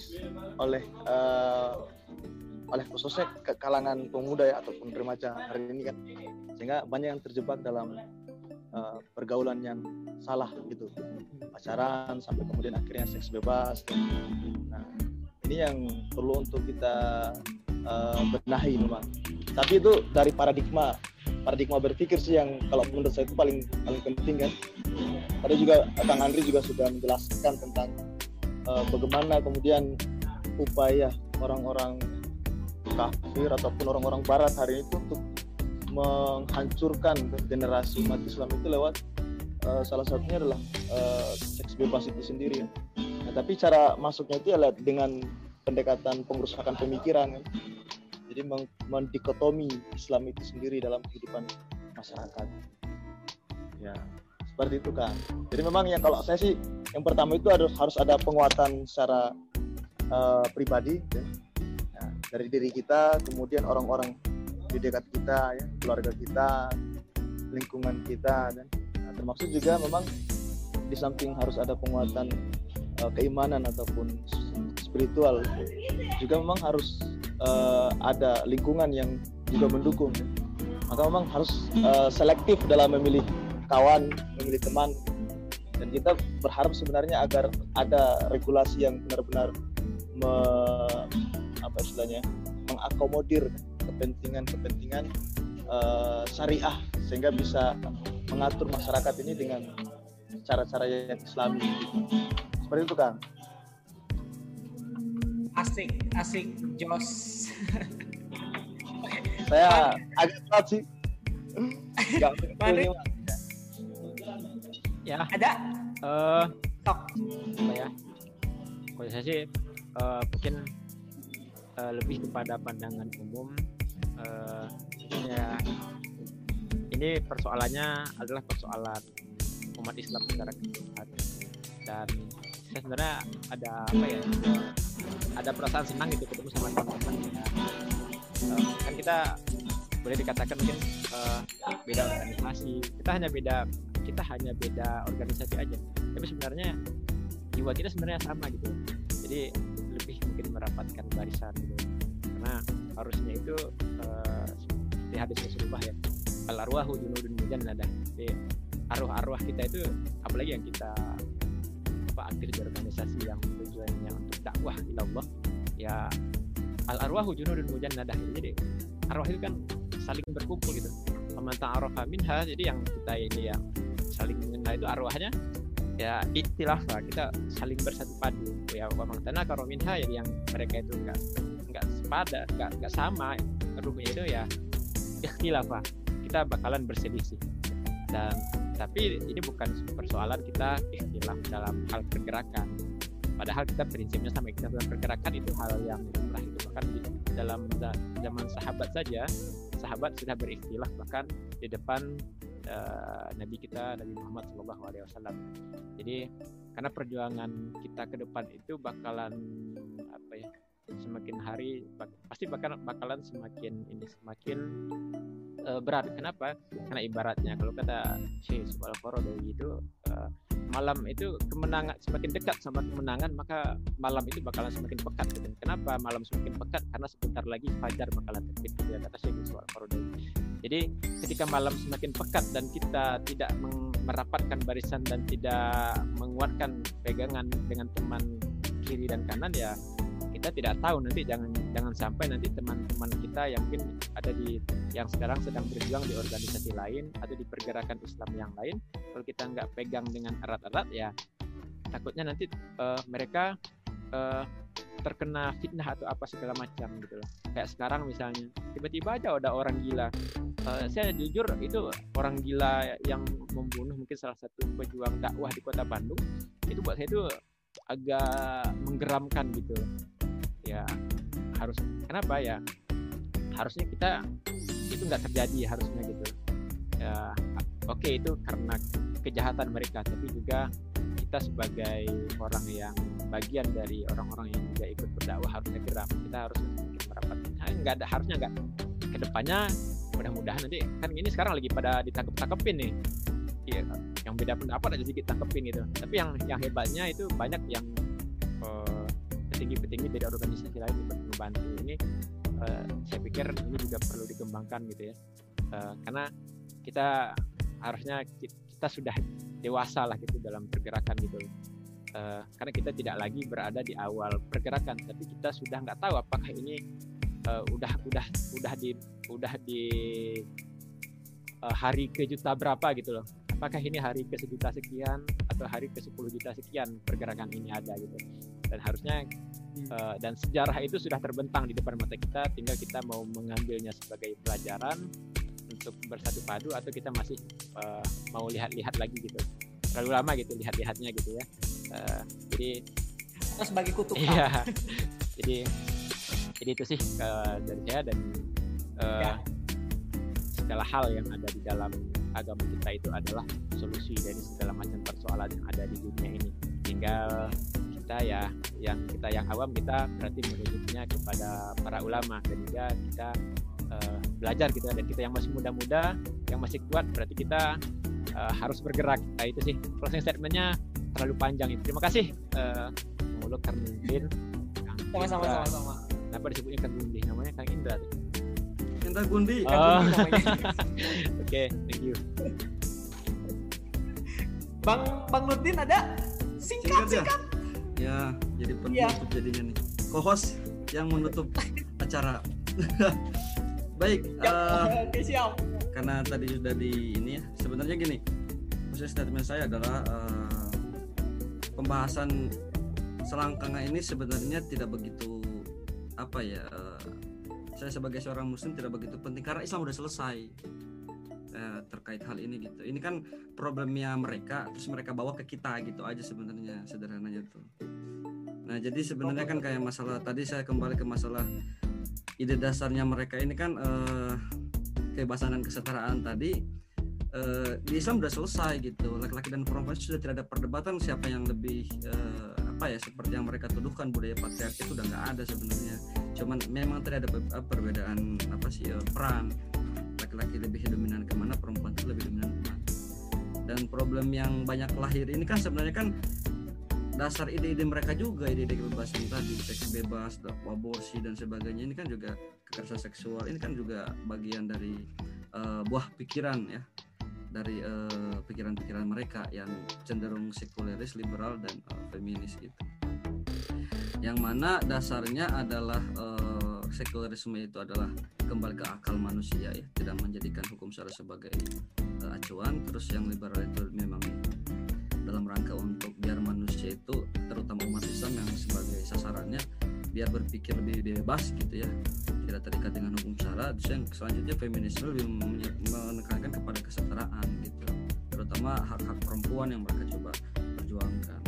oleh eh, oleh khususnya kalangan pemuda ya ataupun remaja hari ini kan. Sehingga banyak yang terjebak dalam eh, pergaulan yang salah gitu. Pacaran sampai kemudian akhirnya seks bebas. Nah ini yang perlu untuk kita eh, benahi memang tapi itu dari paradigma paradigma berpikir sih yang kalau menurut saya itu paling paling penting kan. Tadi juga Kang Andri juga sudah menjelaskan tentang uh, bagaimana kemudian upaya orang-orang kafir ataupun orang-orang barat hari itu untuk menghancurkan generasi umat Islam itu lewat uh, salah satunya adalah uh, seks bebas itu sendiri ya. Nah, tapi cara masuknya itu adalah dengan pendekatan pengurusakan pemikiran kan. Jadi mendikotomi Islam itu sendiri dalam kehidupan masyarakat. Ya, seperti itu kan. Jadi memang yang kalau saya sih yang pertama itu harus harus ada penguatan secara uh, pribadi ya. Ya, dari diri kita, kemudian orang-orang di dekat kita, ya, keluarga kita, lingkungan kita, dan nah, termasuk juga memang di samping harus ada penguatan uh, keimanan ataupun spiritual, juga memang harus uh, ada lingkungan yang juga mendukung. Ya. Maka memang harus uh, selektif dalam memilih kawan, memilih teman, dan kita berharap sebenarnya agar ada regulasi yang benar-benar me, istilahnya mengakomodir kepentingan-kepentingan uh, syariah sehingga bisa mengatur masyarakat ini dengan cara-cara yang islami. Seperti itu kan asik asik Jos. Saya agak berat sih. Ya. Ada? Uh, Tok. apa ya? Kalau saya sih uh, mungkin uh, lebih kepada pandangan umum uh, ya ini persoalannya adalah persoalan umat Islam secara keseluruhan. Dan saya sebenarnya ada apa ya ada perasaan senang gitu ketemu sama teman-teman ya. uh, kan kita boleh dikatakan mungkin uh, beda organisasi. Kita hanya beda kita hanya beda organisasi aja. Tapi sebenarnya jiwa kita sebenarnya sama gitu. Jadi lebih mungkin merapatkan barisan gitu karena harusnya itu uh, di hadis Rasulullah ya al arwahu junudun mujannada jadi arwah-arwah kita itu apalagi yang kita apa aktif di organisasi yang tujuannya untuk dakwah ila Allah ya al arwahu junudun mujannada jadi arwah itu kan saling berkumpul gitu. Pemantan arwah minha jadi yang kita ini yang saling mengenal itu arwahnya ya istilah lah kita saling bersatu padu. Ya memang tanah kalau minha ya yang mereka itu enggak enggak sepada enggak enggak sama. Ruhnya itu ya ikhtilafah kita bakalan berselisih dan tapi ini bukan persoalan kita ikhtilaf dalam hal pergerakan. Padahal kita prinsipnya sama kita dalam pergerakan itu hal yang lumrah itu bahkan di dalam zaman sahabat saja sahabat sudah berikhtilaf bahkan di depan uh, Nabi kita Nabi Muhammad SAW. Jadi karena perjuangan kita ke depan itu bakalan ya semakin hari pasti bakal bakalan semakin ini semakin uh, berat. Kenapa? Karena ibaratnya kalau kata Syekh Subal Faradowi itu uh, malam itu kemenangan semakin dekat sama kemenangan maka malam itu bakalan semakin pekat gitu. Kenapa malam semakin pekat? Karena sebentar lagi fajar bakalan terbit gitu ya kata Syekh Subal. Jadi ketika malam semakin pekat dan kita tidak merapatkan barisan dan tidak menguatkan pegangan dengan teman kiri dan kanan ya kita tidak tahu nanti jangan jangan sampai nanti teman-teman kita yang mungkin ada di yang sekarang sedang berjuang di organisasi lain atau di pergerakan Islam yang lain kalau kita nggak pegang dengan erat-erat ya takutnya nanti uh, mereka uh, terkena fitnah atau apa segala macam gitu loh. Kayak sekarang misalnya tiba-tiba aja ada orang gila. Uh, saya jujur itu orang gila yang membunuh mungkin salah satu pejuang dakwah di kota Bandung itu buat saya itu agak menggeramkan gitu ya harus kenapa ya? Harusnya kita itu nggak terjadi harusnya gitu. Ya oke okay, itu karena kejahatan mereka tapi juga kita sebagai orang yang bagian dari orang-orang yang juga ikut berdakwah harusnya geram. Kita harus mungkin merapat. Nah, nggak ada harusnya nggak. Ke depannya mudah-mudahan nanti kan ini sekarang lagi pada ditangkap tangkepin nih ya, yang beda pendapat aja sedikit tangkepin gitu. Tapi yang yang hebatnya itu banyak yang uh, petinggi-petinggi dari organisasi lain membantu. Ini uh, saya pikir ini juga perlu dikembangkan gitu ya. Uh, karena kita harusnya kita sudah dewasa lah gitu dalam pergerakan gitu. Uh, karena kita tidak lagi berada di awal pergerakan tapi kita sudah nggak tahu apakah ini uh, udah udah udah di udah di uh, hari ke juta berapa gitu loh. Apakah ini hari ke sejuta sekian atau hari ke 10 juta sekian pergerakan ini ada gitu dan harusnya uh, dan sejarah itu sudah terbentang di depan mata kita tinggal kita mau mengambilnya sebagai pelajaran untuk bersatu padu atau kita masih uh, mau lihat-lihat lagi gitu. Terlalu lama gitu lihat-lihatnya gitu ya. Uh, jadi oh, sebagai kutukan. Iya. *laughs* Jadi jadi itu sih uh, dari saya dan uh, ya. segala hal yang ada di dalam agama kita itu adalah solusi dari segala macam persoalan yang ada di dunia ini. Tinggal kita ya yang kita yang awam kita berarti merujuknya kepada para ulama. Dan juga kita uh, belajar gitu. Dan kita yang masih muda-muda yang masih kuat berarti kita uh, harus bergerak. Nah itu sih closing statementnya terlalu panjang itu terima kasih. Uh, Mulut Karnudin sama-sama sama-sama. Kenapa disebutnya Karnudin namanya Kang Indra. Tuh Indra Gundi. Oh. *laughs* Oke, okay, thank you. Bang Bang Nurdin ada? Singkat singkat. singkat. Ya, jadi penutup ya. jadinya nih. Co-host yang menutup *laughs* acara. *laughs* Baik. Ya, uh, okay, siap. Karena tadi sudah di ini ya. Sebenarnya gini, proses statement saya adalah uh, pembahasan selangkangan ini sebenarnya tidak begitu apa ya uh, saya sebagai seorang muslim tidak begitu penting karena Islam udah selesai eh, terkait hal ini gitu. Ini kan problemnya mereka terus mereka bawa ke kita gitu aja sebenarnya sederhananya tuh. Nah jadi sebenarnya kan kayak masalah tadi saya kembali ke masalah ide dasarnya mereka ini kan eh, kebebasan dan kesetaraan tadi eh, di Islam udah selesai gitu. Laki-laki dan perempuan sudah tidak ada perdebatan siapa yang lebih eh, apa ya seperti yang mereka tuduhkan budaya patriarki itu udah nggak ada sebenarnya. Cuman memang tidak ada perbedaan apa sih peran laki-laki lebih dominan dan problem yang banyak lahir ini kan sebenarnya kan dasar ide-ide mereka juga ide-ide kebebasan tadi seks bebas aborsi dan sebagainya ini kan juga kekerasan seksual ini kan juga bagian dari uh, buah pikiran ya dari pikiran pikiran-pikiran mereka yang cenderung sekuleris, liberal dan uh, feminis itu. Yang mana dasarnya adalah uh, sekulerisme itu adalah kembali ke akal manusia ya, tidak menjadikan hukum secara sebagai uh, acuan. Terus yang liberal itu memang dalam rangka untuk biar manusia itu terutama umat Islam yang sebagai sasarannya biar berpikir lebih bebas gitu ya. Tidak terikat dengan hukum syarat terus yang selanjutnya feminisme lebih menekankan kepada kesetaraan gitu. Terutama hak-hak perempuan yang mereka coba perjuangkan.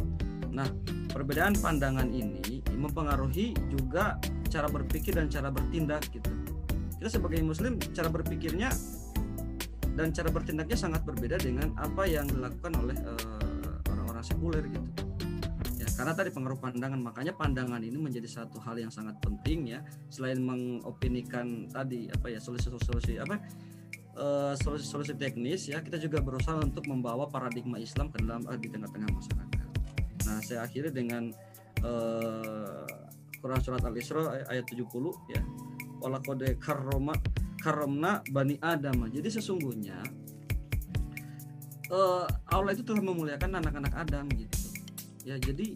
Nah perbedaan pandangan ini mempengaruhi juga cara berpikir dan cara bertindak gitu. Kita sebagai muslim cara berpikirnya dan cara bertindaknya sangat berbeda dengan apa yang dilakukan oleh uh, orang-orang sekuler gitu. Karena tadi pengaruh pandangan makanya pandangan ini menjadi satu hal yang sangat penting ya. Selain mengopinikan tadi apa ya solusi-solusi apa solusi-solusi uh, teknis ya kita juga berusaha untuk membawa paradigma Islam ke dalam uh, di tengah-tengah masyarakat. Nah saya akhiri dengan uh, Quran surat Al Isra ayat 70 ya wala kode karoma karomna bani Adam. Jadi sesungguhnya uh, Allah itu telah memuliakan anak-anak Adam gitu. Ya jadi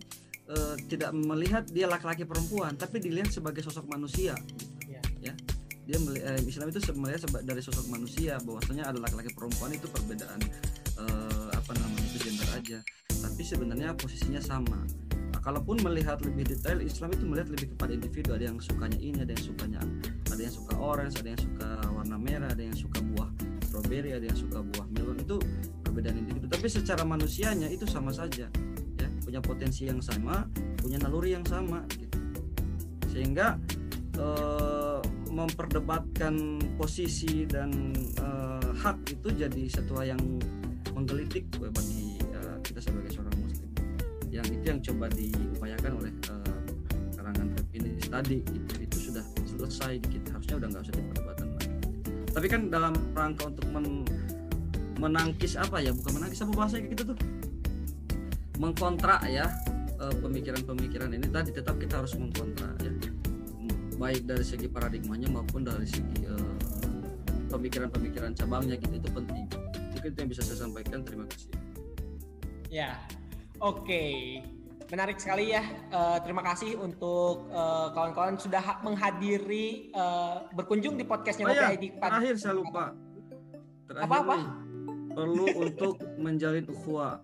uh, tidak melihat dia laki-laki perempuan tapi dilihat sebagai sosok manusia gitu, ya. ya. Dia eh, Islam itu melihat dari sosok manusia bahwasanya ada laki-laki perempuan itu perbedaan uh, apa namanya itu gender aja. Tapi sebenarnya posisinya sama. Nah, kalaupun melihat lebih detail Islam itu melihat lebih kepada individu. Ada yang sukanya ini ada yang sukanya ada yang suka orange ada yang suka warna merah ada yang suka buah strawberry ada yang suka buah melon. Itu perbedaan individu tapi secara manusianya itu sama saja punya potensi yang sama punya naluri yang sama gitu. Sehingga eh, memperdebatkan posisi dan eh, hak itu jadi satu hal yang menggelitik bagi eh, kita sebagai seorang muslim. Yang itu yang coba diupayakan oleh eh, karangan ini tadi itu, itu sudah selesai di kita harusnya udah nggak usah diperdebatan lagi. Tapi kan dalam rangka untuk men menangkis apa ya? Bukan menangkis apa bahasa kayak gitu tuh? Mengkontra ya eh, pemikiran-pemikiran ini. Tadi tetap kita harus mengkontra ya. Baik dari segi paradigmanya maupun dari segi uh, pemikiran-pemikiran cabangnya gitu. Itu penting. Itu yang bisa saya sampaikan. Terima kasih. Ya oke. okay. Menarik sekali ya. Eh, terima kasih untuk eh, kawan-kawan sudah ha- menghadiri eh, berkunjung di podcastnya Oh ya, ID terakhir saya lupa. Terakhir Apa-apa? nih, perlu untuk menjalin ukhuwah.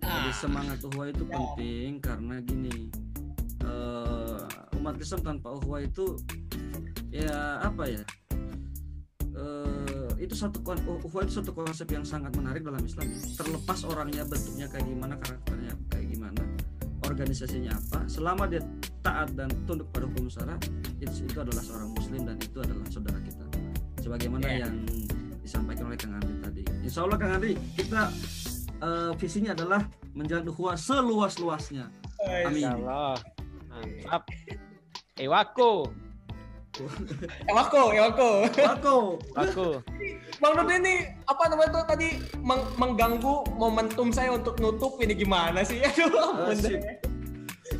Jadi Ah. semangat ukhuwah itu penting karena gini. eh, umat Islam tanpa ukhuwah itu ya apa ya? eh, itu satu ukhuwah itu satu konsep yang sangat menarik dalam Islam. Terlepas orangnya bentuknya kayak gimana, karakternya kayak organisasinya apa, selama dia taat dan tunduk pada hukum syara, itu, itu adalah seorang muslim dan itu adalah saudara kita. Sebagaimana Ya. yang disampaikan oleh Kang Andri tadi. Insya Allah Kang Andri, kita eh, visinya adalah menjalin ukhuwah seluas-luasnya. Amin. Insya Allah. Mantap. Ewako. Ewako, Ewako. Wako. Aku. Bang Nurdin ini apa namanya tuh tadi meng- mengganggu momentum saya untuk nutup ini gimana sih? *laughs* Aduh, ampun deh.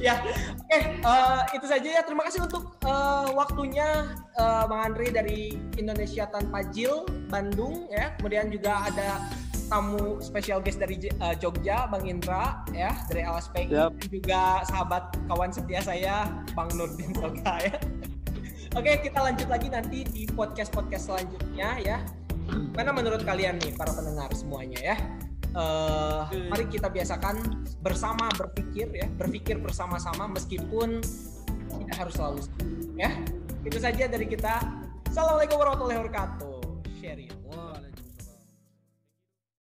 ya, oke eh, itu saja ya. Terima kasih untuk eh, waktunya eh, Bang Andri dari Indonesia Tanpa Jil Bandung ya. Kemudian juga ada tamu spesial guest dari eh, Jogja, Bang Indra ya dari LSPI dan juga sahabat kawan setia saya Bang Nurdin Soga ya. Oke, kita lanjut lagi nanti di podcast-podcast selanjutnya ya. Mana menurut kalian nih para pendengar semuanya ya? Eh, mari kita biasakan bersama berpikir ya, berpikir bersama-sama meskipun tidak harus selalu ya. Itu saja dari kita. Assalamualaikum warahmatullahi wabarakatuh. Share it. Waalaikumsalam.